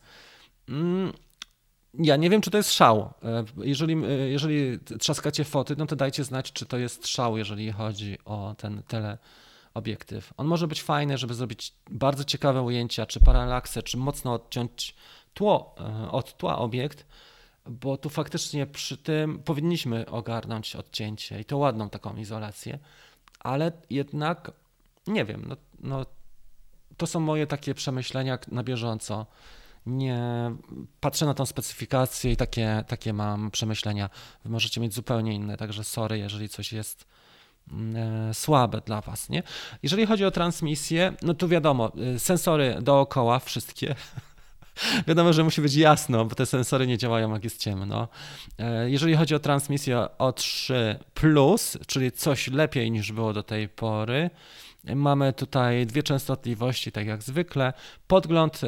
S1: mm, ja nie wiem, czy to jest szał. E, jeżeli, e, jeżeli trzaskacie foty, no to dajcie znać, czy to jest szał, jeżeli chodzi o ten teleobiektyw. On może być fajny, żeby zrobić bardzo ciekawe ujęcia, czy paralaksę, czy mocno odciąć tło, od tła obiekt, bo tu faktycznie przy tym powinniśmy ogarnąć odcięcie i to ładną taką izolację, ale jednak nie wiem, no, no to są moje takie przemyślenia na bieżąco. Nie patrzę na tą specyfikację i takie, takie mam przemyślenia. Wy możecie mieć zupełnie inne, także sorry, jeżeli coś jest mm, e, słabe dla Was, nie? Jeżeli chodzi o transmisję, no to wiadomo, y, sensory dookoła, wszystkie, *laughs* Wiadomo, że musi być jasno, bo te sensory nie działają jak jest ciemno. E, jeżeli chodzi o transmisję O3, czyli coś lepiej niż było do tej pory, Mamy tutaj dwie częstotliwości, tak jak zwykle. Podgląd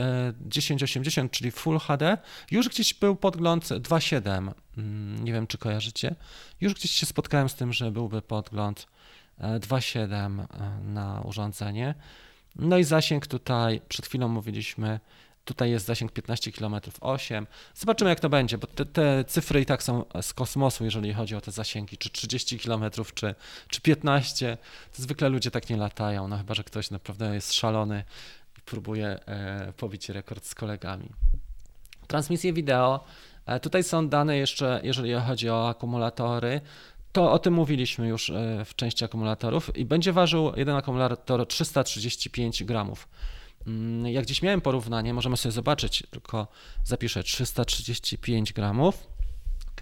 S1: 1080, e, czyli Full HD. Już gdzieś był podgląd 2.7. Mm, nie wiem, czy kojarzycie. Już gdzieś się spotkałem z tym, że byłby podgląd 2.7 e, na urządzenie. No i zasięg tutaj, przed chwilą mówiliśmy, Tutaj jest zasięg 15 km 8. Zobaczymy, jak to będzie, bo te, te, cyfry i tak są z kosmosu, jeżeli chodzi o te zasięgi, czy 30 km, czy, czy 15. To zwykle ludzie tak nie latają, no chyba, że ktoś naprawdę jest szalony i próbuje e, pobić rekord z kolegami. Transmisje wideo. E, tutaj są dane jeszcze, jeżeli chodzi o akumulatory. To o tym mówiliśmy już e, w części akumulatorów i będzie ważył jeden akumulator 335 gramów. Mm, jak dziś miałem porównanie, możemy sobie zobaczyć, tylko zapiszę 335 gramów. ok?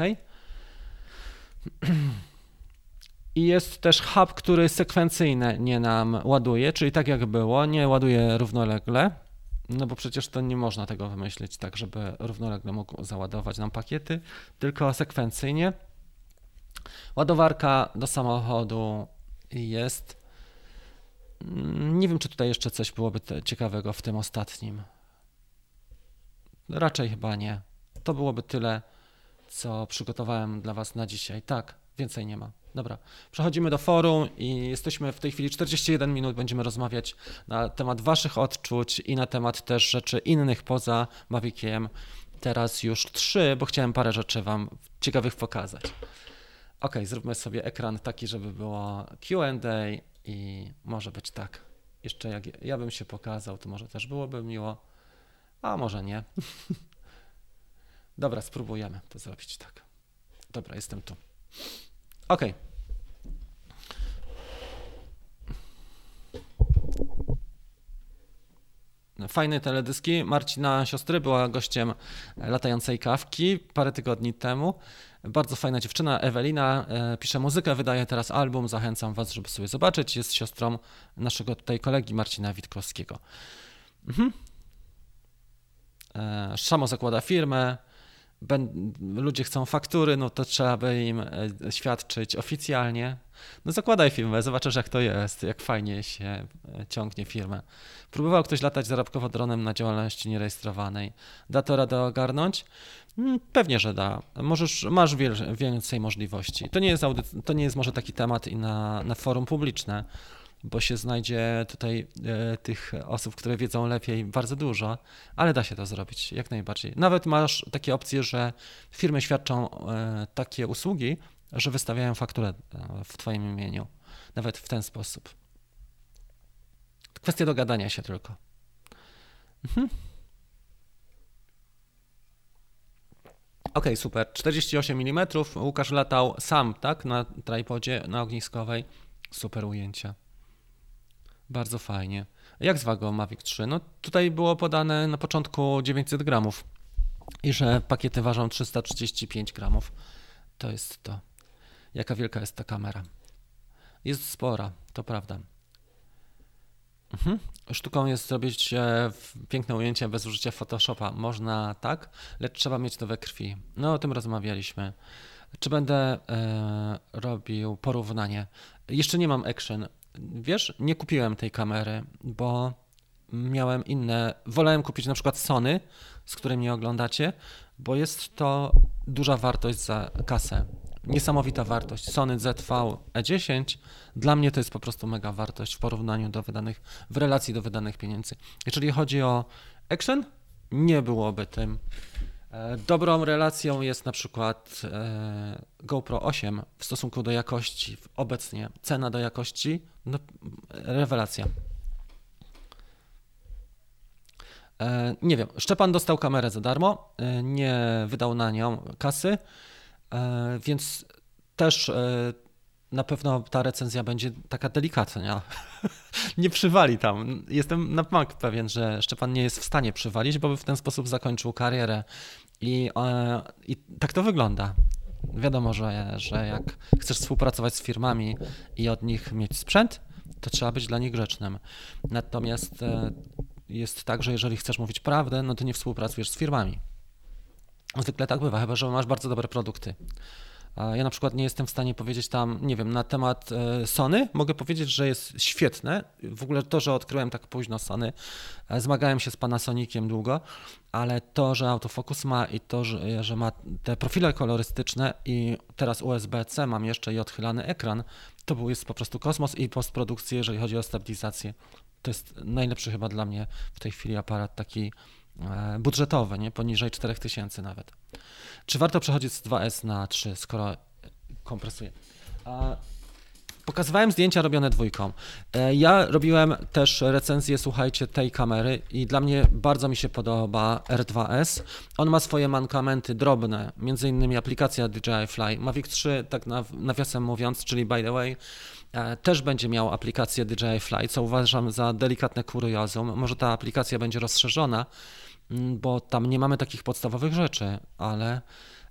S1: I jest też hub, który sekwencyjnie nie nam ładuje, czyli tak jak było, nie ładuje równolegle, no bo przecież to nie można tego wymyślić tak, żeby równolegle mógł załadować nam pakiety, tylko sekwencyjnie. Ładowarka do samochodu jest nie wiem, czy tutaj jeszcze coś byłoby ciekawego w tym ostatnim. Raczej chyba nie. To byłoby tyle, co przygotowałem dla Was na dzisiaj. Tak, więcej nie ma. Dobra, przechodzimy do forum i jesteśmy w tej chwili 41 minut. Będziemy rozmawiać na temat Waszych odczuć i na temat też rzeczy innych poza Maviciem. Teraz już trzy, bo chciałem parę rzeczy Wam ciekawych pokazać. Ok, zróbmy sobie ekran taki, żeby było QA i może być tak. Jeszcze jak ja bym się pokazał, to może też byłoby miło, a może nie. *laughs* Dobra, spróbujemy to zrobić tak. Dobra, jestem tu. Ok. Fajne teledyski. Marcina siostry była gościem latającej kawki parę tygodni temu. Bardzo fajna dziewczyna, Ewelina, e, pisze muzykę, wydaje teraz album. Zachęcam Was, żeby sobie zobaczyć. Jest siostrą naszego tutaj kolegi Marcina Witkowskiego. Mhm. E, Szamo zakłada firmę ludzie chcą faktury, no to trzeba by im e, świadczyć oficjalnie. No zakładaj firmę, zobaczysz jak to jest, jak fajnie się e, ciągnie firmę. Próbował ktoś latać zarobkowo dronem na działalności nierejestrowanej. Da to radę ogarnąć? Mm, pewnie, że da. Możesz, masz więcej możliwości. To nie jest, to nie jest może taki temat i na, na forum publiczne, bo się znajdzie tutaj e, tych osób, które wiedzą lepiej bardzo dużo, ale da się to zrobić jak najbardziej. Nawet masz takie opcje, że firmy świadczą e, takie usługi, że wystawiają fakturę e, w Twoim imieniu. Nawet w ten sposób. Kwestia dogadania się tylko. Mhm. Ok, super. 48 mm. Łukasz latał sam, tak? Na tripodzie, na ogniskowej. Super ujęcia. Bardzo fajnie. Jak z wagą Mavic 3? No tutaj było podane na początku 900 gramów i że pakiety ważą 335 gramów. To jest to. Jaka wielka jest ta kamera? Jest spora, to prawda. Mhm. Sztuką jest zrobić e, piękne ujęcie bez użycia Photoshopa. Można tak, lecz trzeba mieć to we krwi. No o tym rozmawialiśmy. Czy będę e, robił porównanie? Jeszcze nie mam action. Wiesz, nie kupiłem tej kamery, bo miałem inne. Wolałem kupić na przykład Sony, z którym nie oglądacie, bo jest to duża wartość za kasę. Niesamowita wartość. Sony ZV E10 dla mnie to jest po prostu mega wartość w porównaniu do wydanych, w relacji do wydanych pieniędzy. Jeżeli chodzi o action, nie byłoby tym. E, dobrą relacją jest na przykład e, GoPro 8 w stosunku do jakości. Obecnie cena do jakości, no, rewelacja. E, nie wiem, Szczepan dostał kamerę za darmo, nie wydał na nią kasy, więc też na pewno ta recenzja będzie taka delikatna. *laughs* nie przywali tam. Jestem na mak pewien, że Szczepan nie jest w stanie przywalić, bo by w ten sposób zakończył karierę. I, e, i tak to wygląda. Wiadomo, że, że jak chcesz współpracować z firmami i od nich mieć sprzęt, to trzeba być dla nich grzecznym. Natomiast e, jest tak, że jeżeli chcesz mówić prawdę, no to nie współpracujesz z firmami. Zwykle tak bywa, chyba że masz bardzo dobre produkty. Ja na przykład nie jestem w stanie powiedzieć tam, nie wiem, na temat e, Sony. Mogę powiedzieć, że jest świetne. W ogóle to, że odkryłem tak późno Sony, e, zmagałem się z Panasoniciem długo, ale to, że autofokus ma i to, że, że ma te profile kolorystyczne i teraz USB-C mam jeszcze i odchylany ekran, to był jest po prostu kosmos i postprodukcję, jeżeli chodzi o stabilizację. To jest najlepszy chyba dla mnie w tej chwili aparat taki e, budżetowy, nie poniżej 4000 nawet. Czy warto przechodzić z 2S na 3, skoro kompresuje? Pokazywałem zdjęcia robione dwójką. E, ja robiłem też recenzję, słuchajcie, tej kamery i dla mnie bardzo mi się podoba R2S. On ma swoje mankamenty drobne, między innymi aplikacja DJI Fly. Mavic 3, tak nawiasem mówiąc, czyli by the way, e, też będzie miał aplikację DJI Fly, co uważam za delikatne kuriozum. Może ta aplikacja będzie rozszerzona, bo tam nie mamy takich podstawowych rzeczy, ale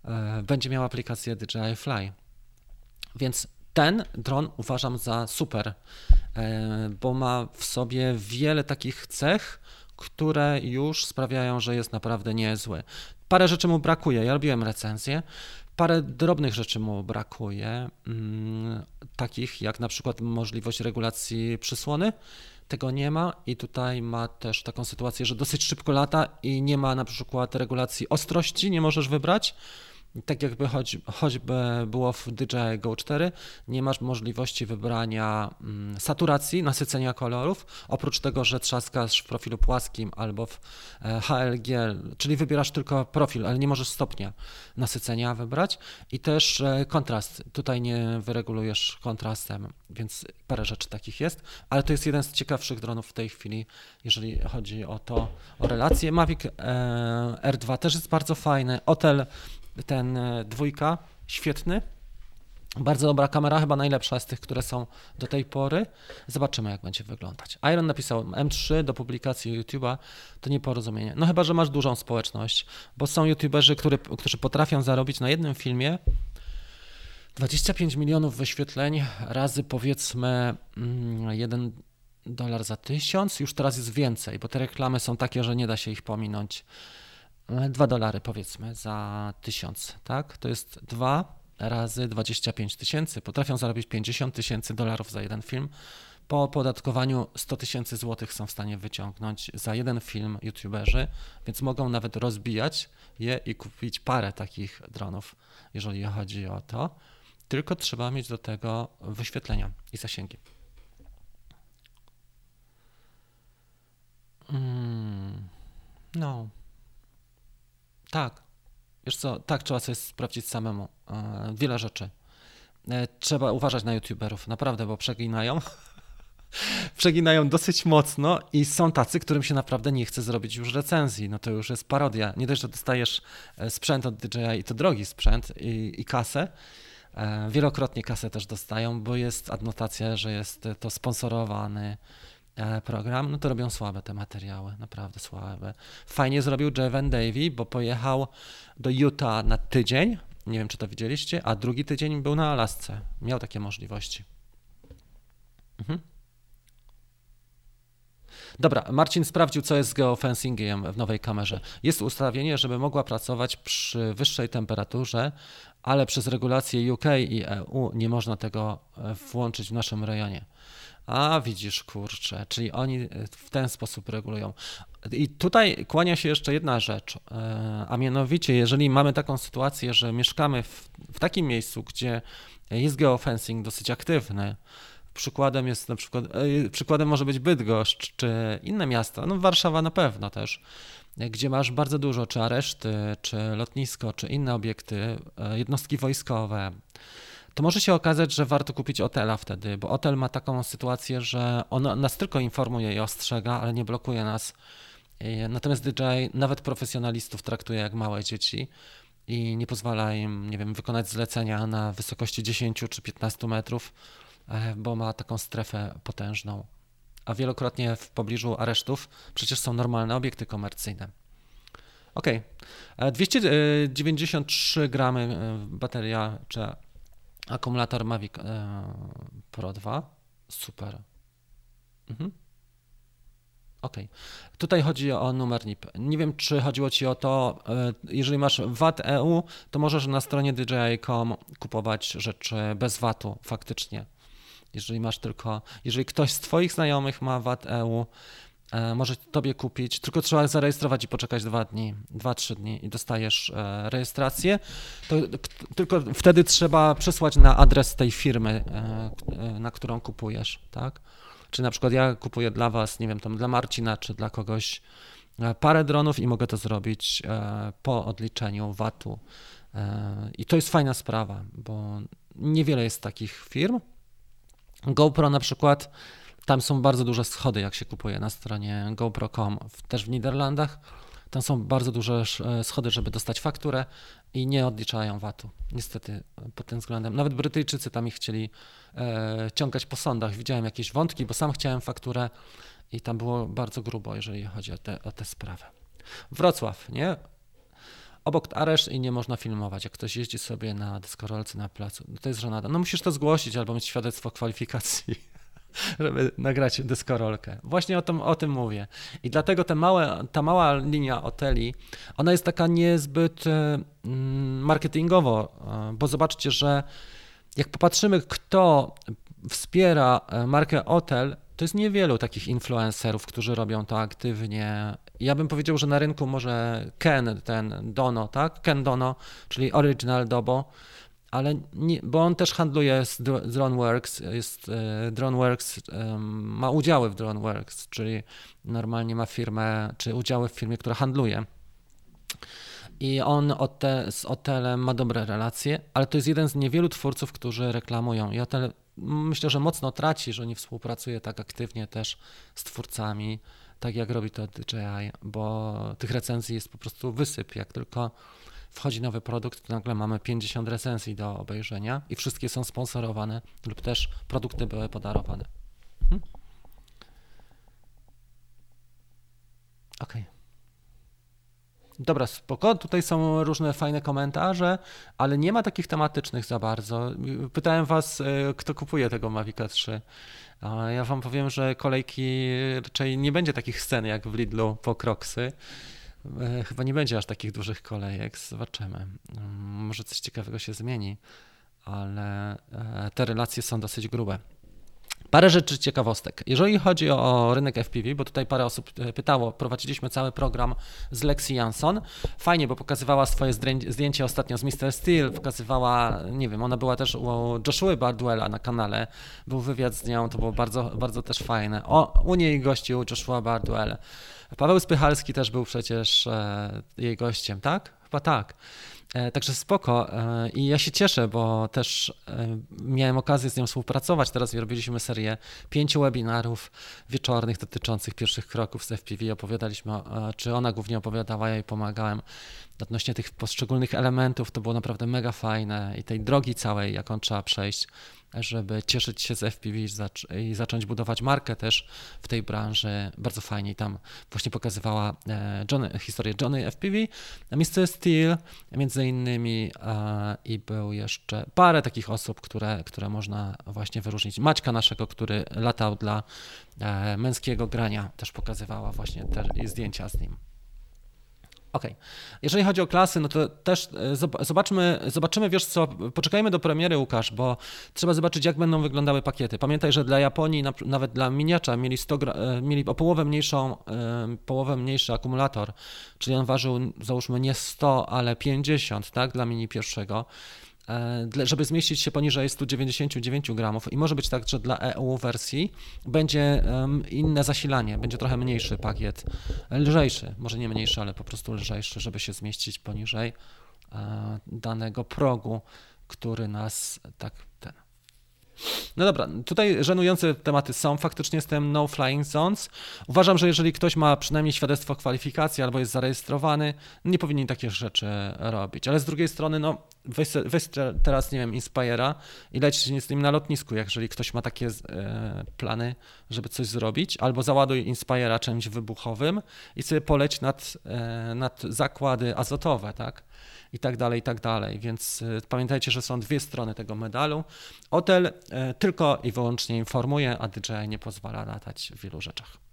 S1: e, będzie miał aplikację DJI Fly. Więc ten dron uważam za super, e, bo ma w sobie wiele takich cech, które już sprawiają, że jest naprawdę niezły. Parę rzeczy mu brakuje. Ja robiłem recenzję. Parę drobnych rzeczy mu brakuje, mm, takich jak na przykład możliwość regulacji przysłony tego nie ma i tutaj ma też taką sytuację, że dosyć szybko lata i nie ma na przykład regulacji ostrości, nie możesz wybrać. Tak jakby choć, choćby było w DJI Go 4, nie masz możliwości wybrania mm, saturacji, nasycenia kolorów, oprócz tego, że trzaskasz w profilu płaskim albo w e, HLG, czyli wybierasz tylko profil, ale nie możesz stopnia nasycenia wybrać i też e, kontrast. Tutaj nie wyregulujesz kontrastem, więc parę rzeczy takich jest, ale to jest jeden z ciekawszych dronów w tej chwili, jeżeli chodzi o to, o relacje. Mavic e, R2 też jest bardzo fajny. Otel ten e, dwójka, świetny. Bardzo dobra kamera, chyba najlepsza z tych, które są do tej pory. Zobaczymy, jak będzie wyglądać. Iron napisał M3 do publikacji YouTube'a, to nieporozumienie. No chyba, że masz dużą społeczność, bo są YouTuberzy, który, którzy potrafią zarobić na jednym filmie 25 milionów wyświetleń razy powiedzmy 1 mm, dolar za tysiąc, już teraz jest więcej, bo te reklamy są takie, że nie da się ich pominąć. 2 dolary powiedzmy za 1000, tak? To jest 2 razy 25 tysięcy. Potrafią zarobić 50 tysięcy dolarów za jeden film. Po opodatkowaniu 100 tysięcy złotych są w stanie wyciągnąć za jeden film youtuberzy, więc mogą nawet rozbijać je i kupić parę takich dronów, jeżeli chodzi o to. Tylko trzeba mieć do tego wyświetlenia i zasięgi. Mm, no. Tak. Wiesz co, tak, trzeba sobie sprawdzić samemu. E, wiele rzeczy. E, trzeba uważać na youtuberów, naprawdę, bo przeginają. *laughs* przeginają dosyć mocno i są tacy, którym się naprawdę nie chce zrobić już recenzji. No to już jest parodia. Nie dość, że dostajesz e, sprzęt od DJI i to drogi sprzęt i, i kasę, wielokrotnie kasę też dostają, bo jest adnotacja, że jest to sponsorowany program, no to robią słabe te materiały, naprawdę słabe. Fajnie zrobił Jeven Davy, bo pojechał do Utah na tydzień, nie wiem czy to widzieliście, a drugi tydzień był na Alasce. Miał takie możliwości. Mhm. Dobra, Marcin sprawdził, co jest z geofencingiem w nowej kamerze. Jest ustawienie, żeby mogła pracować przy wyższej temperaturze, ale przez regulacje UK i EU nie można tego e, włączyć w naszym rejonie. A widzisz, kurczę, czyli oni e, w ten sposób regulują. I tutaj kłania się jeszcze jedna rzecz, e, a mianowicie, jeżeli mamy taką sytuację, że mieszkamy w, w takim miejscu, gdzie jest geofencing dosyć aktywny, przykładem jest na przykład, e, przykładem może być Bydgoszcz, czy inne miasta, no Warszawa na pewno też, gdzie masz bardzo dużo, czy areszty, czy lotnisko, czy inne obiekty, jednostki wojskowe, to może się okazać, że warto kupić Otela wtedy, bo Otel ma taką sytuację, że on nas tylko informuje i ostrzega, ale nie blokuje nas. Natomiast DJI nawet profesjonalistów traktuje jak małe dzieci i nie pozwala im, nie wiem, wykonać zlecenia na wysokości 10 czy 15 metrów, e, bo ma taką strefę potężną. A wielokrotnie w pobliżu aresztów przecież są normalne obiekty komercyjne. Ok, 293 gramy e, bateria, czy Akumulator Mavic e, Pro 2. Super. Mhm. OK. Tutaj chodzi o numer NIP. Nie wiem, czy chodziło Ci o to, e, jeżeli masz VAT EU, to możesz na stronie DJI.com kupować rzeczy bez VAT-u faktycznie. Jeżeli masz tylko, jeżeli ktoś z Twoich znajomych ma VAT EU, może tobie kupić, tylko trzeba zarejestrować i poczekać dwa dni, dwa, trzy dni i dostajesz e, rejestrację. To, tylko wtedy trzeba przesłać na adres tej firmy, e, na którą kupujesz, tak? Czy na przykład ja kupuję dla was, nie wiem, tam dla Marcina czy dla kogoś parę dronów i mogę to zrobić po odliczeniu VAT-u. I to jest fajna sprawa, bo niewiele jest takich firm. GoPro na przykład tam są bardzo duże schody, jak się kupuje na stronie GoPro.com, też w Niderlandach. Tam są bardzo duże e, schody, żeby dostać fakturę i nie odliczają VAT-u. Niestety pod tym względem. Nawet Brytyjczycy tam ich chcieli e, ciągać po sądach. Widziałem jakieś wątki, bo sam chciałem fakturę i tam było bardzo grubo, jeżeli chodzi o tę o sprawę. Wrocław, nie? Obok areszt i nie można filmować. Jak ktoś jeździ sobie na deskorolce na placu, to jest żenada. No musisz to zgłosić albo mieć świadectwo kwalifikacji. *laughs* żeby nagrać deskorolkę. Właśnie o tym, o tym mówię. I dlatego te małe, ta mała linia hoteli, ona jest taka niezbyt e, mm, marketingowo, e, bo zobaczcie, że jak popatrzymy, kto wspiera e, markę hotel, to jest niewielu takich influencerów, którzy robią to aktywnie Ja bym powiedział, że na rynku może Ken, ten Dono, tak? Ken Dono, czyli Original Dobo, ale nie, bo on też handluje z, DroneWorks, jest, e, DroneWorks ma udziały w DroneWorks, czyli normalnie ma firmę, czy udziały w firmie, która handluje. I on z Otelem ma dobre relacje, ale to jest jeden z niewielu twórców, którzy reklamują. I Otel myślę, że mocno traci, że nie współpracuje tak aktywnie też z twórcami, tak jak robi to DJI, bo tych recenzji jest po prostu wysyp. Jak tylko wchodzi nowy produkt, nagle mamy 50 recenzji do obejrzenia i wszystkie są sponsorowane lub też produkty były podarowane. Hmm? Okay. Dobra, spoko. Tutaj są różne fajne komentarze, ale nie ma takich tematycznych za bardzo. Pytałem was, e, kto kupuje tego Mavica 3. A ja wam powiem, że kolejki raczej nie będzie takich scen jak w Lidlu po Kroksy. E, chyba nie będzie aż takich dużych kolejek. Zobaczymy. Mm, może coś ciekawego się zmieni, ale e, te relacje są dosyć grube. Parę rzeczy ciekawostek. Jeżeli chodzi o rynek FPV, bo tutaj parę osób e, pytało, prowadziliśmy cały program z Lexi Jansson. Fajnie, bo pokazywała swoje zdjęcie ostatnio z Mr. Steel, pokazywała, nie wiem, ona była też u Joshua Bardwella na kanale, był wywiad z nią, to było bardzo, bardzo też fajne. O, u niej gościł Joshua Bardwell. Paweł Spychalski też był przecież e, jej gościem, tak? Chyba tak. E, także spoko e, i ja się cieszę, bo też e, miałem okazję z nią współpracować. Teraz robiliśmy serię pięciu webinarów wieczornych dotyczących pierwszych kroków z FPV. Opowiadaliśmy, czy ona głównie opowiadała, ja jej pomagałem odnośnie tych poszczególnych elementów. To było naprawdę mega fajne i tej drogi całej, jaką trzeba przejść żeby cieszyć się z FPV i zacząć budować markę też w tej branży. Bardzo fajnie tam właśnie pokazywała e, Johnny, historię Johnny FPV, Mr. Steel między innymi i był jeszcze parę takich osób, które, które można właśnie wyróżnić. Maćka naszego, który latał dla e, męskiego grania, też pokazywała właśnie te zdjęcia z nim. OK. Jeżeli chodzi o klasy, no to też e, zobaczmy, zobaczymy, wiesz co, poczekajmy do premiery, Łukasz, bo trzeba zobaczyć, jak będą wyglądały pakiety. Pamiętaj, że dla Japonii, nawet dla miniacza, mieli, 100, e, mieli o połowę mniejszą, połowę mniejszy akumulator, czyli on ważył, załóżmy, nie 100, ale 50, tak, dla mini pierwszego. E, żeby zmieścić się poniżej 199 gramów. I może być tak, że dla EU wersji będzie inne zasilanie, będzie trochę mniejszy pakiet, lżejszy, może nie mniejszy, ale po prostu lżejszy, żeby się zmieścić poniżej e, danego progu, który nas tak no dobra, tutaj żenujące tematy są. Faktycznie jestem no flying zones. Uważam, że jeżeli ktoś ma przynajmniej świadectwo kwalifikacji albo jest zarejestrowany, nie powinien takich rzeczy robić. Ale z drugiej strony, no weź, weź teraz, nie wiem, Inspire'a i leć z nim na lotnisku, jeżeli ktoś ma takie e, plany, żeby coś zrobić, albo załaduj Inspire'a czymś wybuchowym i sobie poleć nad, e, nad zakłady azotowe, tak? I tak dalej, i tak dalej. Więc e, pamiętajcie, że są dwie strony tego medalu. Hotel e, tylko i wyłącznie informuje, a DJI nie pozwala latać w wielu rzeczach.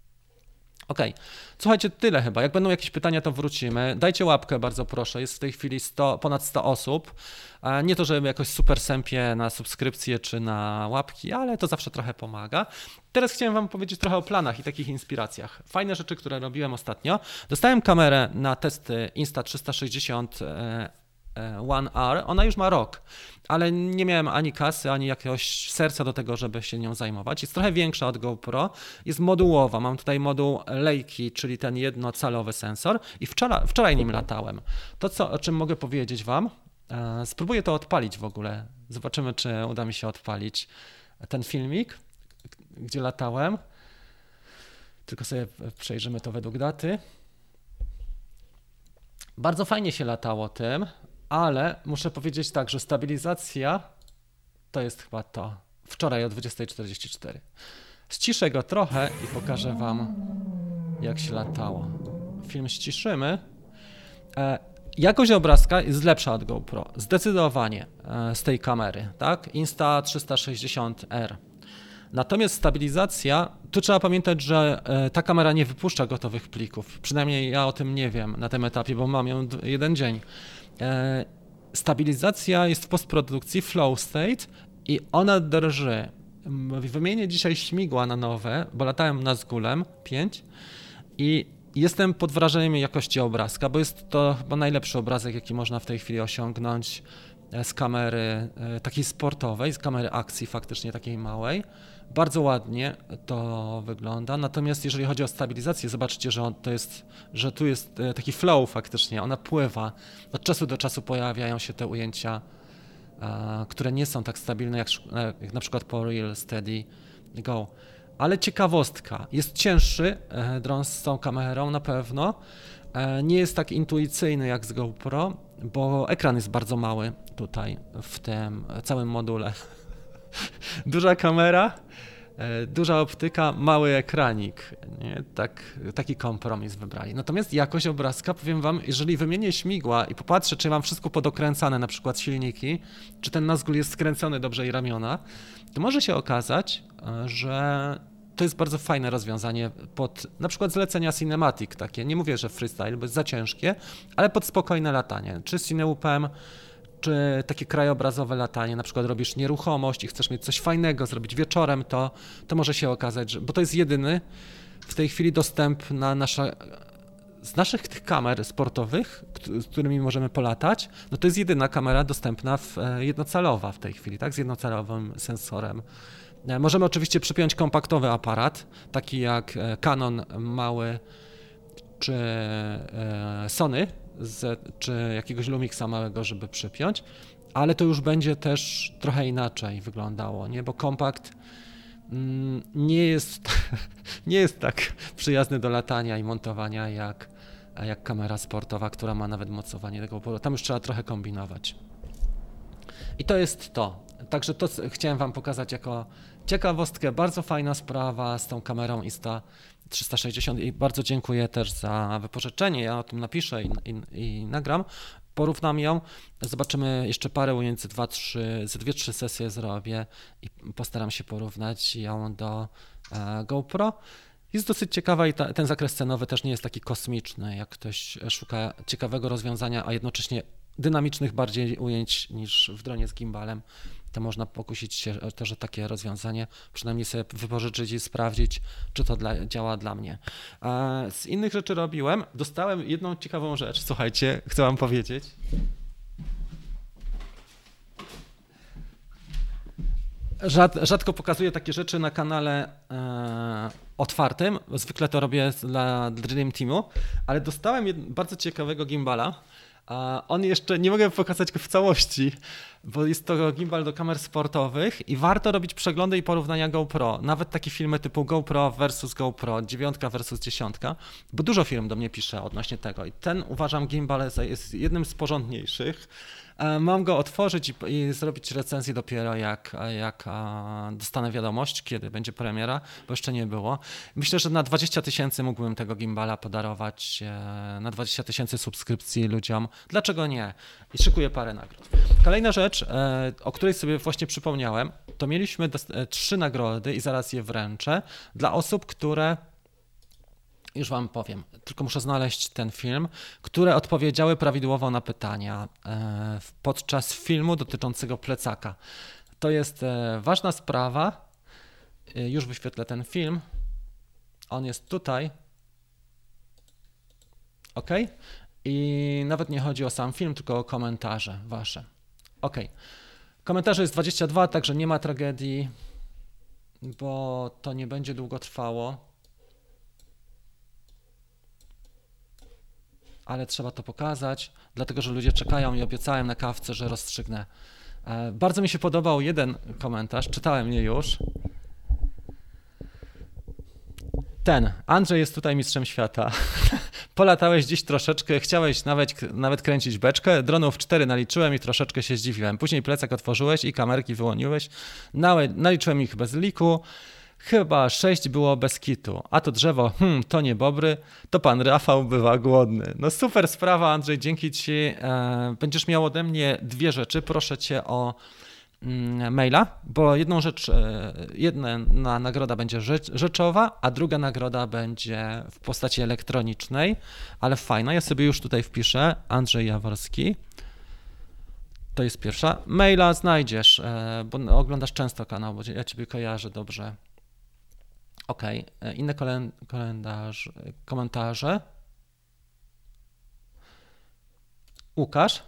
S1: OK, słuchajcie, tyle chyba. Jak będą jakieś pytania, to wrócimy. Dajcie łapkę, bardzo proszę. Jest w tej chwili 100, ponad 100 osób. Nie to, żeby jakoś super sępie na subskrypcje czy na łapki, ale to zawsze trochę pomaga. Teraz chciałem Wam powiedzieć trochę o planach i takich inspiracjach. Fajne rzeczy, które robiłem ostatnio. Dostałem kamerę na testy Insta360 E, One R, ona już ma rok, ale nie miałem ani kasy, ani jakiegoś serca do tego, żeby się nią zajmować. Jest trochę większa od GoPro, jest modułowa. Mam tutaj moduł Leica, czyli ten jednocalowy sensor i wczoraj, wczoraj nim latałem. To, co, o czym mogę powiedzieć Wam, e, spróbuję to odpalić w ogóle. Zobaczymy, czy uda mi się odpalić ten filmik, gdzie latałem. Tylko sobie przejrzymy to według daty. Bardzo fajnie się latało tym ale muszę powiedzieć tak, że stabilizacja to jest chyba to. Wczoraj o 20.44. Ściszę go trochę i pokażę Wam, jak się latało. Film ściszymy. E, jakość obrazka jest lepsza od GoPro, zdecydowanie e, z tej kamery, tak? Insta360R. Natomiast stabilizacja, tu trzeba pamiętać, że e, ta kamera nie wypuszcza gotowych plików. Przynajmniej ja o tym nie wiem na tym etapie, bo mam ją jeden dzień. E, stabilizacja jest w postprodukcji, flow state i ona drży. Wymienię dzisiaj śmigła na nowe, bo latałem na Zgulem 5 i Jestem pod wrażeniem jakości obrazka, bo jest to chyba najlepszy obrazek, jaki można w tej chwili osiągnąć e, z kamery e, takiej sportowej, z kamery akcji faktycznie takiej małej. Bardzo ładnie to wygląda. Natomiast jeżeli chodzi o stabilizację, zobaczcie, że, to jest, że tu jest e, taki flow faktycznie, ona pływa. Od czasu do czasu pojawiają się te ujęcia, które nie są tak stabilne jak, jak na przykład po Real Steady Go. Ale ciekawostka, jest cięższy e, dron z tą kamerą na pewno. E, nie jest tak intuicyjny jak z GoPro, bo ekran jest bardzo mały tutaj w tym całym module. Duża kamera, e, duża optyka, mały ekranik. Nie? Tak, taki kompromis wybrali. Natomiast jakość obrazka, powiem Wam, jeżeli wymienię śmigła i popatrzę, czy mam wszystko podokręcane, na przykład silniki, czy ten nazgul jest skręcony dobrze i ramiona, to może się okazać, że to jest bardzo fajne rozwiązanie pod na przykład zlecenia cinematic takie. Nie mówię, że freestyle, bo jest za ciężkie, ale pod spokojne latanie. Czy cineupem, czy takie krajobrazowe latanie, na przykład robisz nieruchomość i chcesz mieć coś fajnego, zrobić wieczorem, to, to może się okazać, że, bo to jest jedyny w tej chwili dostęp na nasze z naszych tych kamer sportowych, z którymi możemy polatać, no to jest jedyna kamera dostępna w, e, jednocalowa w tej chwili, tak, z jednocalowym sensorem. E, możemy oczywiście przypiąć kompaktowy aparat, taki jak e, Canon mały czy Sony, z, czy jakiegoś Lumixa małego, żeby przypiąć, ale to już będzie też trochę inaczej wyglądało, nie? bo kompakt mm, nie jest, *laughs* nie jest tak przyjazny do latania i montowania jak, jak kamera sportowa, która ma nawet mocowanie tego, tam już trzeba trochę kombinować. I to jest to. Także to chciałem Wam pokazać jako ciekawostkę, bardzo fajna sprawa z tą kamerą Insta 360 i bardzo dziękuję też za wypożyczenie. Ja o tym napiszę i, i, i nagram. Porównam ją, zobaczymy jeszcze parę ujęć, ze 2-3 sesje zrobię i postaram się porównać ją do e, GoPro. Jest dosyć ciekawa i ta, ten zakres cenowy też nie jest taki kosmiczny, jak ktoś szuka ciekawego rozwiązania, a jednocześnie dynamicznych bardziej ujęć niż w dronie z gimbalem, to można pokusić się też o takie rozwiązanie, przynajmniej sobie wypożyczyć i sprawdzić, czy to dla, działa dla mnie. z innych rzeczy robiłem, dostałem jedną ciekawą rzecz, słuchajcie, chcę wam powiedzieć. Rzad, rzadko pokazuję takie rzeczy na kanale e, otwartym. Zwykle to robię dla Dream Teamu, ale dostałem jed, bardzo ciekawego gimbala. A on jeszcze nie mogę pokazać go w całości, bo jest to gimbal do kamer sportowych i warto robić przeglądy i porównania GoPro. Nawet takie filmy typu GoPro versus GoPro, dziewiątka versus dziesiątka, bo dużo firm do mnie pisze odnośnie tego. I ten uważam gimbal jest jednym z porządniejszych. E, mam go otworzyć i, i, zrobić recenzję dopiero jak, jak dostanę wiadomość, kiedy będzie premiera, bo jeszcze nie było. Myślę, że na 20 tysięcy mógłbym tego gimbala podarować, e, na 20 tysięcy subskrypcji ludziom. Dlaczego nie? I szykuję parę nagród. Kolejna rzecz, e, o której sobie właśnie przypomniałem, to mieliśmy trzy nagrody i zaraz je wręczę dla osób, które już Wam powiem, tylko muszę znaleźć ten film, które odpowiedziały prawidłowo na pytania e, podczas filmu dotyczącego plecaka. To jest e, ważna sprawa. E, już wyświetlę ten film. On jest tutaj. Ok? I nawet nie chodzi o sam film, tylko o komentarze Wasze. Ok. Komentarze jest 22, także nie ma tragedii, bo to nie będzie długo trwało. Ale trzeba to pokazać, dlatego że ludzie czekają i obiecałem na kawce, że rozstrzygnę. E, bardzo mi się podobał jeden komentarz, czytałem je już. Ten, Andrzej jest tutaj mistrzem świata. *laughs* Polatałeś dziś troszeczkę, chciałeś nawet, nawet kręcić beczkę, dronów cztery naliczyłem i troszeczkę się zdziwiłem. Później plecak otworzyłeś i kamerki wyłoniłeś, naliczyłem ich bez liku. Chyba sześć było bez kitu, a to drzewo, hmm, to nie bobry, to pan Rafał bywa głodny. No super sprawa, Andrzej, dzięki ci. E, będziesz miał ode mnie dwie rzeczy. Proszę cię o mm, maila, bo jedną rzecz, e, jedna nagroda będzie rzeczowa, a druga nagroda będzie w postaci elektronicznej, ale fajna. Ja sobie już tutaj wpiszę Andrzej Jaworski. To jest pierwsza. Maila znajdziesz, e, bo oglądasz często kanał, bo ja ciebie kojarzę dobrze. Ok, inne kalendarz, komentarze. Łukasz?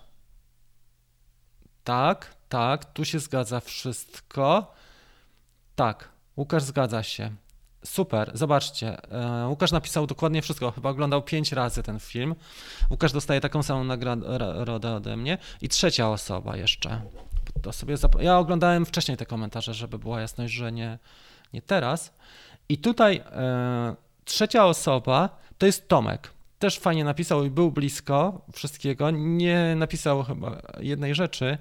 S1: Tak, tak, tu się zgadza wszystko. Tak, Łukasz zgadza się. Super, zobaczcie. E, Łukasz napisał dokładnie wszystko. Chyba oglądał pięć razy ten film. Łukasz dostaje taką samą nagrodę ode mnie. I trzecia osoba jeszcze. To sobie ja oglądałem wcześniej te komentarze, żeby była jasność, że nie, nie teraz. I tutaj e, trzecia osoba to jest Tomek też fajnie napisał i był blisko wszystkiego. Nie napisał chyba jednej rzeczy,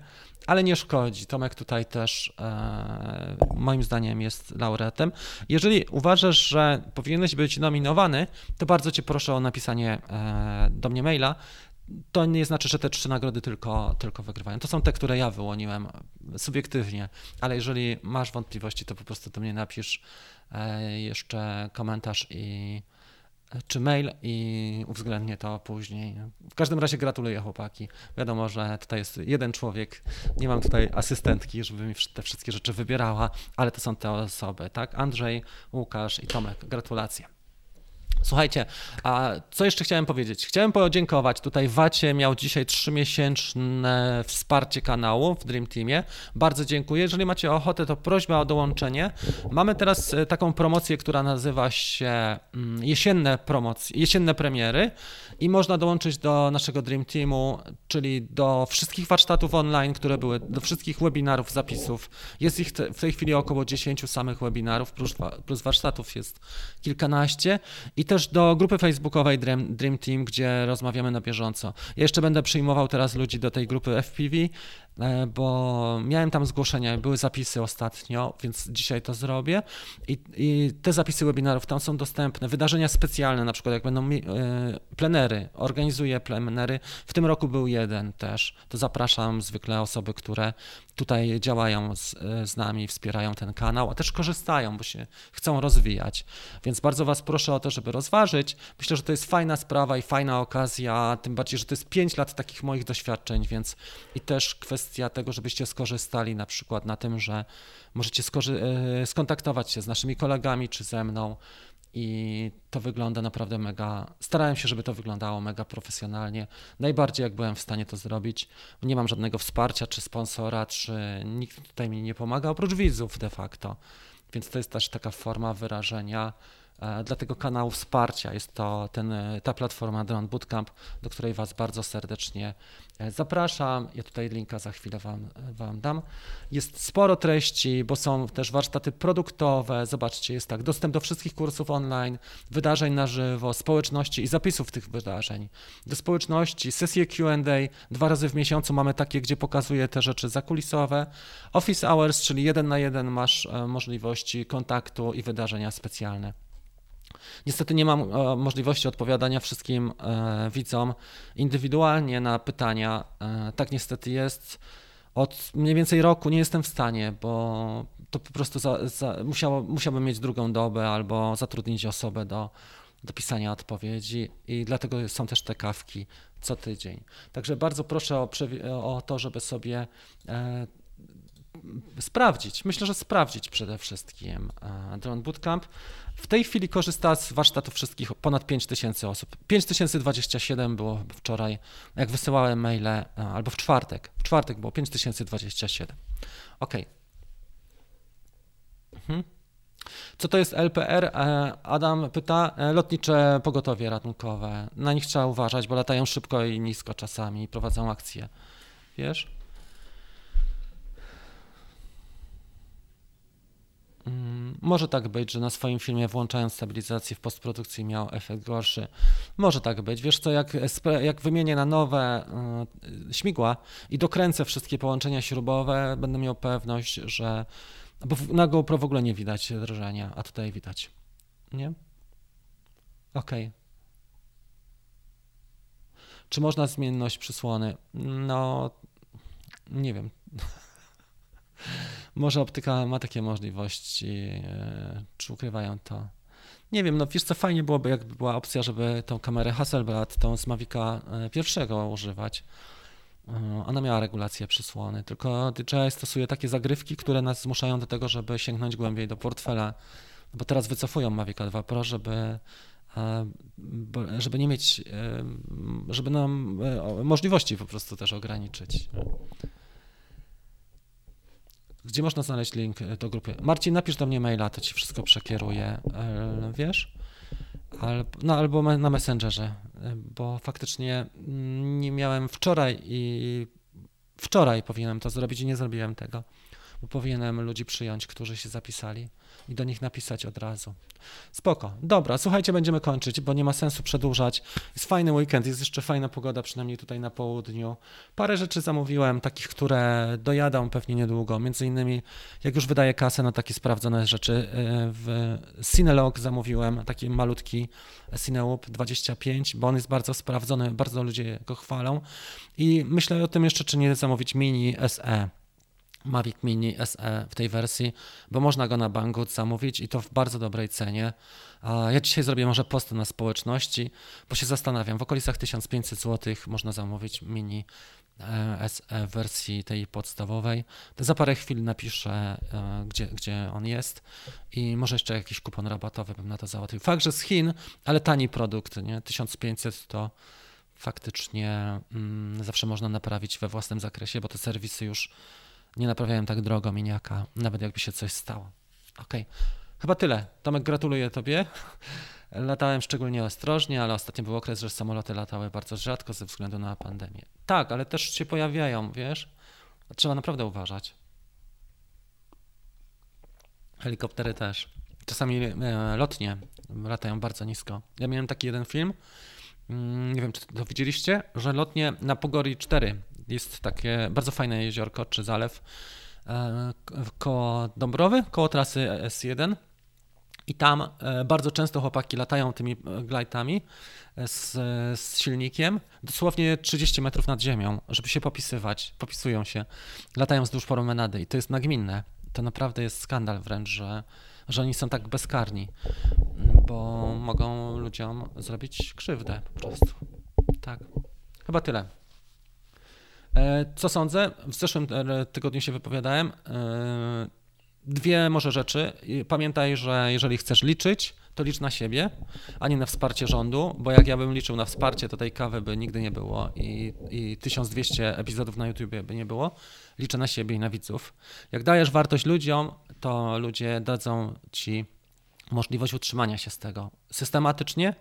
S1: ale nie szkodzi. Tomek tutaj też e, moim zdaniem jest laureatem. Jeżeli uważasz, że powinieneś być nominowany, to bardzo cię proszę o napisanie e, do mnie maila. To nie znaczy, że te trzy nagrody tylko, tylko wygrywają. To są te, które ja wyłoniłem subiektywnie, ale jeżeli masz wątpliwości, to po prostu do mnie napisz e, jeszcze komentarz i czy mail i uwzględnię to później. W każdym razie gratuluję chłopaki. Wiadomo, że tutaj jest jeden człowiek, nie mam tutaj asystentki, żeby mi te wszystkie rzeczy wybierała, ale to są te osoby, tak? Andrzej, Łukasz i Tomek. Gratulacje. Słuchajcie, a co jeszcze chciałem powiedzieć? Chciałem podziękować. Tutaj Wacie miał dzisiaj trzymiesięczne wsparcie kanału w Dream Teamie. Bardzo dziękuję. Jeżeli macie ochotę, to prośba o dołączenie. Mamy teraz e, taką promocję, która nazywa się mm, jesienne promocje, jesienne premiery i można dołączyć do naszego Dream Teamu, czyli do wszystkich warsztatów online, które były, do wszystkich webinarów, zapisów. Jest ich w tej chwili około 10 samych webinarów, plus, warsztatów jest kilkanaście i też do grupy facebookowej Dream, Dream Team, gdzie rozmawiamy na bieżąco. Jeszcze będę przyjmował teraz ludzi do tej grupy FPV, bo miałem tam zgłoszenia, były zapisy ostatnio, więc dzisiaj to zrobię. I, I, te zapisy webinarów tam są dostępne. Wydarzenia specjalne, na przykład jak będą e, plenery, organizuję plenery. W tym roku był jeden też. To zapraszam zwykle osoby, które tutaj działają z, e, z nami, wspierają ten kanał, a też korzystają, bo się chcą rozwijać. Więc bardzo Was proszę o to, żeby rozważyć. Myślę, że to jest fajna sprawa i fajna okazja, tym bardziej, że to jest 5 lat takich moich doświadczeń, więc i też kwestia kwestia tego, żebyście skorzystali na przykład na tym, że możecie e, skontaktować się z naszymi kolegami czy ze mną i to wygląda naprawdę mega. Starałem się, żeby to wyglądało mega profesjonalnie. Najbardziej jak byłem w stanie to zrobić. Nie mam żadnego wsparcia czy sponsora, czy nikt tutaj mi nie pomaga, oprócz widzów de facto. Więc to jest też taka forma wyrażenia dla tego kanału wsparcia. Jest to ten, e, ta platforma Drone Bootcamp, do której Was bardzo serdecznie e, zapraszam. Ja tutaj linka za chwilę Wam, wam dam. Jest sporo treści, bo są też warsztaty produktowe. Zobaczcie, jest tak, dostęp do wszystkich kursów online, wydarzeń na żywo, społeczności i zapisów tych wydarzeń. Do społeczności, sesje QA, dwa razy w miesiącu mamy takie, gdzie pokazuję te rzeczy zakulisowe. Office Hours, czyli jeden na jeden masz możliwości kontaktu i wydarzenia specjalne. Niestety nie mam e, możliwości odpowiadania wszystkim e, widzom indywidualnie na pytania. E, tak niestety jest. Od mniej więcej roku nie jestem w stanie, bo to po prostu za, za, musiało, musiałbym mieć drugą dobę albo zatrudnić osobę do, do pisania odpowiedzi i dlatego są też te kawki co tydzień. Także bardzo proszę o, o to, żeby sobie sprawdzić. Myślę, że sprawdzić przede wszystkim Drone Bootcamp. W tej chwili korzysta z warsztatów wszystkich ponad 5000 osób. 5027 było wczoraj, jak wysyłałem maile, albo w czwartek. W czwartek było 5027. Ok. Mhm. Co to jest LPR? E, Adam pyta. E, lotnicze pogotowie ratunkowe. Na nich trzeba uważać, bo latają szybko i nisko czasami i prowadzą akcje. Wiesz? Może tak być, że na swoim filmie włączając stabilizację w postprodukcji miał efekt gorszy. Może tak być. Wiesz co, jak, jak wymienię na nowe y, śmigła i dokręcę wszystkie połączenia śrubowe, będę miał pewność, że. Bo na GoPro w ogóle nie widać drżenia, a tutaj widać. Nie? Okej. Okay. Czy można zmienność przysłony? No, nie wiem. *laughs* Może optyka ma takie możliwości, e, czy ukrywają to. Nie wiem, no wiesz co, fajnie byłoby, jakby była opcja, żeby tą kamerę Hasselblad, tą z Mavica e, pierwszego używać. E, ona miała regulację przysłony, tylko DJI stosuje takie zagrywki, które nas zmuszają do tego, żeby sięgnąć głębiej do portfela bo teraz wycofują Mavic 2 Pro, żeby żeby nie mieć, żeby nam możliwości po prostu też ograniczyć. Gdzie można znaleźć link do grupy? Marcin, napisz do mnie maila, to ci wszystko przekieruję, wiesz? no albo na Messengerze, bo faktycznie nie miałem wczoraj i wczoraj powinienem to zrobić i nie zrobiłem tego, bo powinienem ludzi przyjąć, którzy się zapisali i do nich napisać od razu. Spoko. Dobra, słuchajcie, będziemy kończyć, bo nie ma sensu przedłużać. Jest fajny weekend, jest jeszcze fajna pogoda, przynajmniej tutaj na południu. Parę rzeczy zamówiłem, takich, które dojadą pewnie niedługo. Między innymi, jak już wydaję kasę na takie sprawdzone rzeczy, y, w Cinelog zamówiłem taki malutki Cineloop 25, bo on jest bardzo sprawdzony, bardzo ludzie go chwalą. I myślę o tym jeszcze, czy nie zamówić mini SE Mavic Mini SE w tej wersji, bo można go na Banggood zamówić i to w bardzo dobrej cenie. Ja dzisiaj zrobię może post na społeczności, bo się zastanawiam, w okolicach 1500 zł można zamówić Mini e, SE w wersji tej podstawowej. Za parę chwil napiszę, e, gdzie, gdzie on jest i może jeszcze jakiś kupon rabatowy bym na to załatwił. Fakt, że z Chin, ale tani produkt, nie? 1500 to faktycznie mm, zawsze można naprawić we własnym zakresie, bo te serwisy już nie naprawiałem tak drogo miniaka, nawet jakby się coś stało. Ok, chyba tyle. Tomek, gratuluję Tobie. *laughs* Latałem szczególnie ostrożnie, ale ostatnio był okres, że samoloty latały bardzo rzadko ze względu na pandemię. Tak, ale też się pojawiają, wiesz? Trzeba naprawdę uważać. Helikoptery też. Czasami e, lotnie latają bardzo nisko. Ja miałem taki jeden film, mm, nie wiem czy to widzieliście, że lotnie na Pogori 4 jest takie bardzo fajne jeziorko czy zalew e, koło Dąbrowy, koło trasy S1. I tam e, bardzo często chłopaki latają tymi e, glajtami z, z, silnikiem, dosłownie 30 metrów nad ziemią, żeby się popisywać. Popisują się, latają wzdłuż promenady i to jest nagminne. To naprawdę jest skandal wręcz, że, że oni są tak bezkarni, bo mogą ludziom zrobić krzywdę po prostu. Tak. Chyba tyle. E, co sądzę? W zeszłym e, tygodniu się wypowiadałem. E, dwie może rzeczy. Pamiętaj, że jeżeli chcesz liczyć, to licz na siebie, a nie na wsparcie rządu, bo jak ja bym liczył na wsparcie, to tej kawy by nigdy nie było i, i 1200 epizodów na YouTubie by nie było. Liczę na siebie i na widzów. Jak dajesz wartość ludziom, to ludzie dadzą ci możliwość utrzymania się z tego systematycznie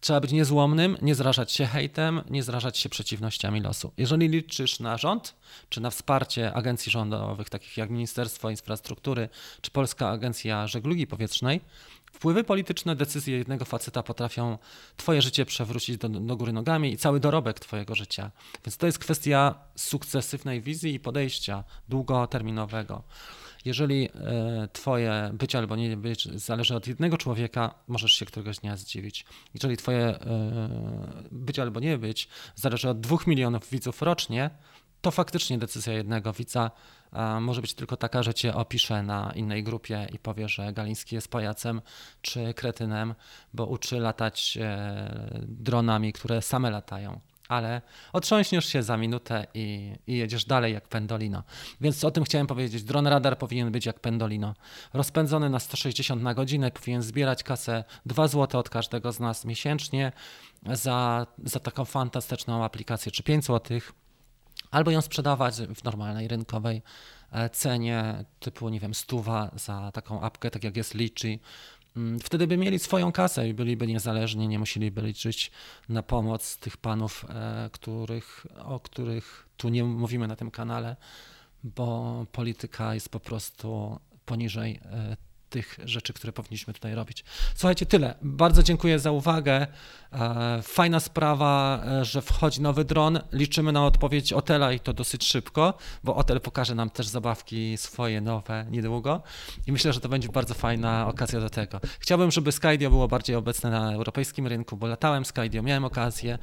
S1: Trzeba być niezłomnym, nie zrażać się hejtem, nie zrażać się przeciwnościami losu. Jeżeli liczysz na rząd, czy na wsparcie agencji rządowych, takich jak Ministerstwo Infrastruktury, czy Polska Agencja Żeglugi Powietrznej, wpływy polityczne, decyzje jednego faceta potrafią twoje życie przewrócić do, do góry nogami i cały dorobek twojego życia. Więc to jest kwestia sukcesywnej wizji i podejścia długoterminowego. Jeżeli e, twoje być albo nie być zależy od jednego człowieka, możesz się któregoś dnia zdziwić. Jeżeli twoje e, być albo nie być zależy od dwóch milionów widzów rocznie, to faktycznie decyzja jednego widza może być tylko taka, że cię opisze na innej grupie i powie, że Galiński jest pajacem czy kretynem, bo uczy latać e, dronami, które same latają ale otrząśniesz się za minutę i, i, jedziesz dalej jak pendolino. Więc o tym chciałem powiedzieć. Dron radar powinien być jak pendolino. Rozpędzony na 160 na godzinę, powinien zbierać kasę 2 zł od każdego z nas miesięcznie za, za taką fantastyczną aplikację, czy 5 zł, albo ją sprzedawać w normalnej rynkowej e, cenie typu, nie wiem, stuwa za taką apkę, tak jak jest Litchi, wtedy by mieli swoją kasę i byliby niezależni, nie musieliby liczyć na pomoc tych panów, e, których, o których tu nie mówimy na tym kanale, bo polityka jest po prostu poniżej e, tych rzeczy, które powinniśmy tutaj robić. Słuchajcie, tyle. Bardzo dziękuję za uwagę. E, fajna sprawa, e, że wchodzi nowy dron. Liczymy na odpowiedź Otela i to dosyć szybko, bo Otel pokaże nam też zabawki swoje nowe niedługo i myślę, że to będzie bardzo fajna okazja do tego. Chciałbym, żeby Skydio było bardziej obecne na europejskim rynku, bo latałem Skydio, miałem okazję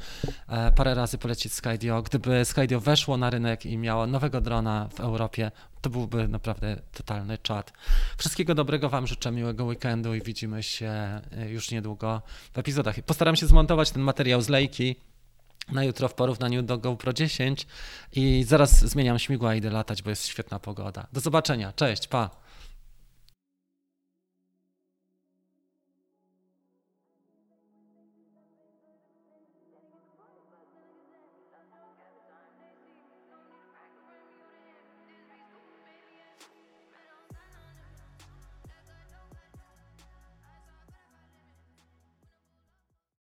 S1: e, parę razy polecieć Skydio. Gdyby Skydio weszło na rynek i miało nowego drona w Europie, to byłby naprawdę totalny czat. Wszystkiego dobrego Wam życzę, miłego weekendu i widzimy się już niedługo w epizodach. Postaram się zmontować ten materiał z lejki na jutro w porównaniu do GoPro 10 i zaraz zmieniam śmigła i idę latać, bo jest świetna pogoda. Do zobaczenia, cześć, pa!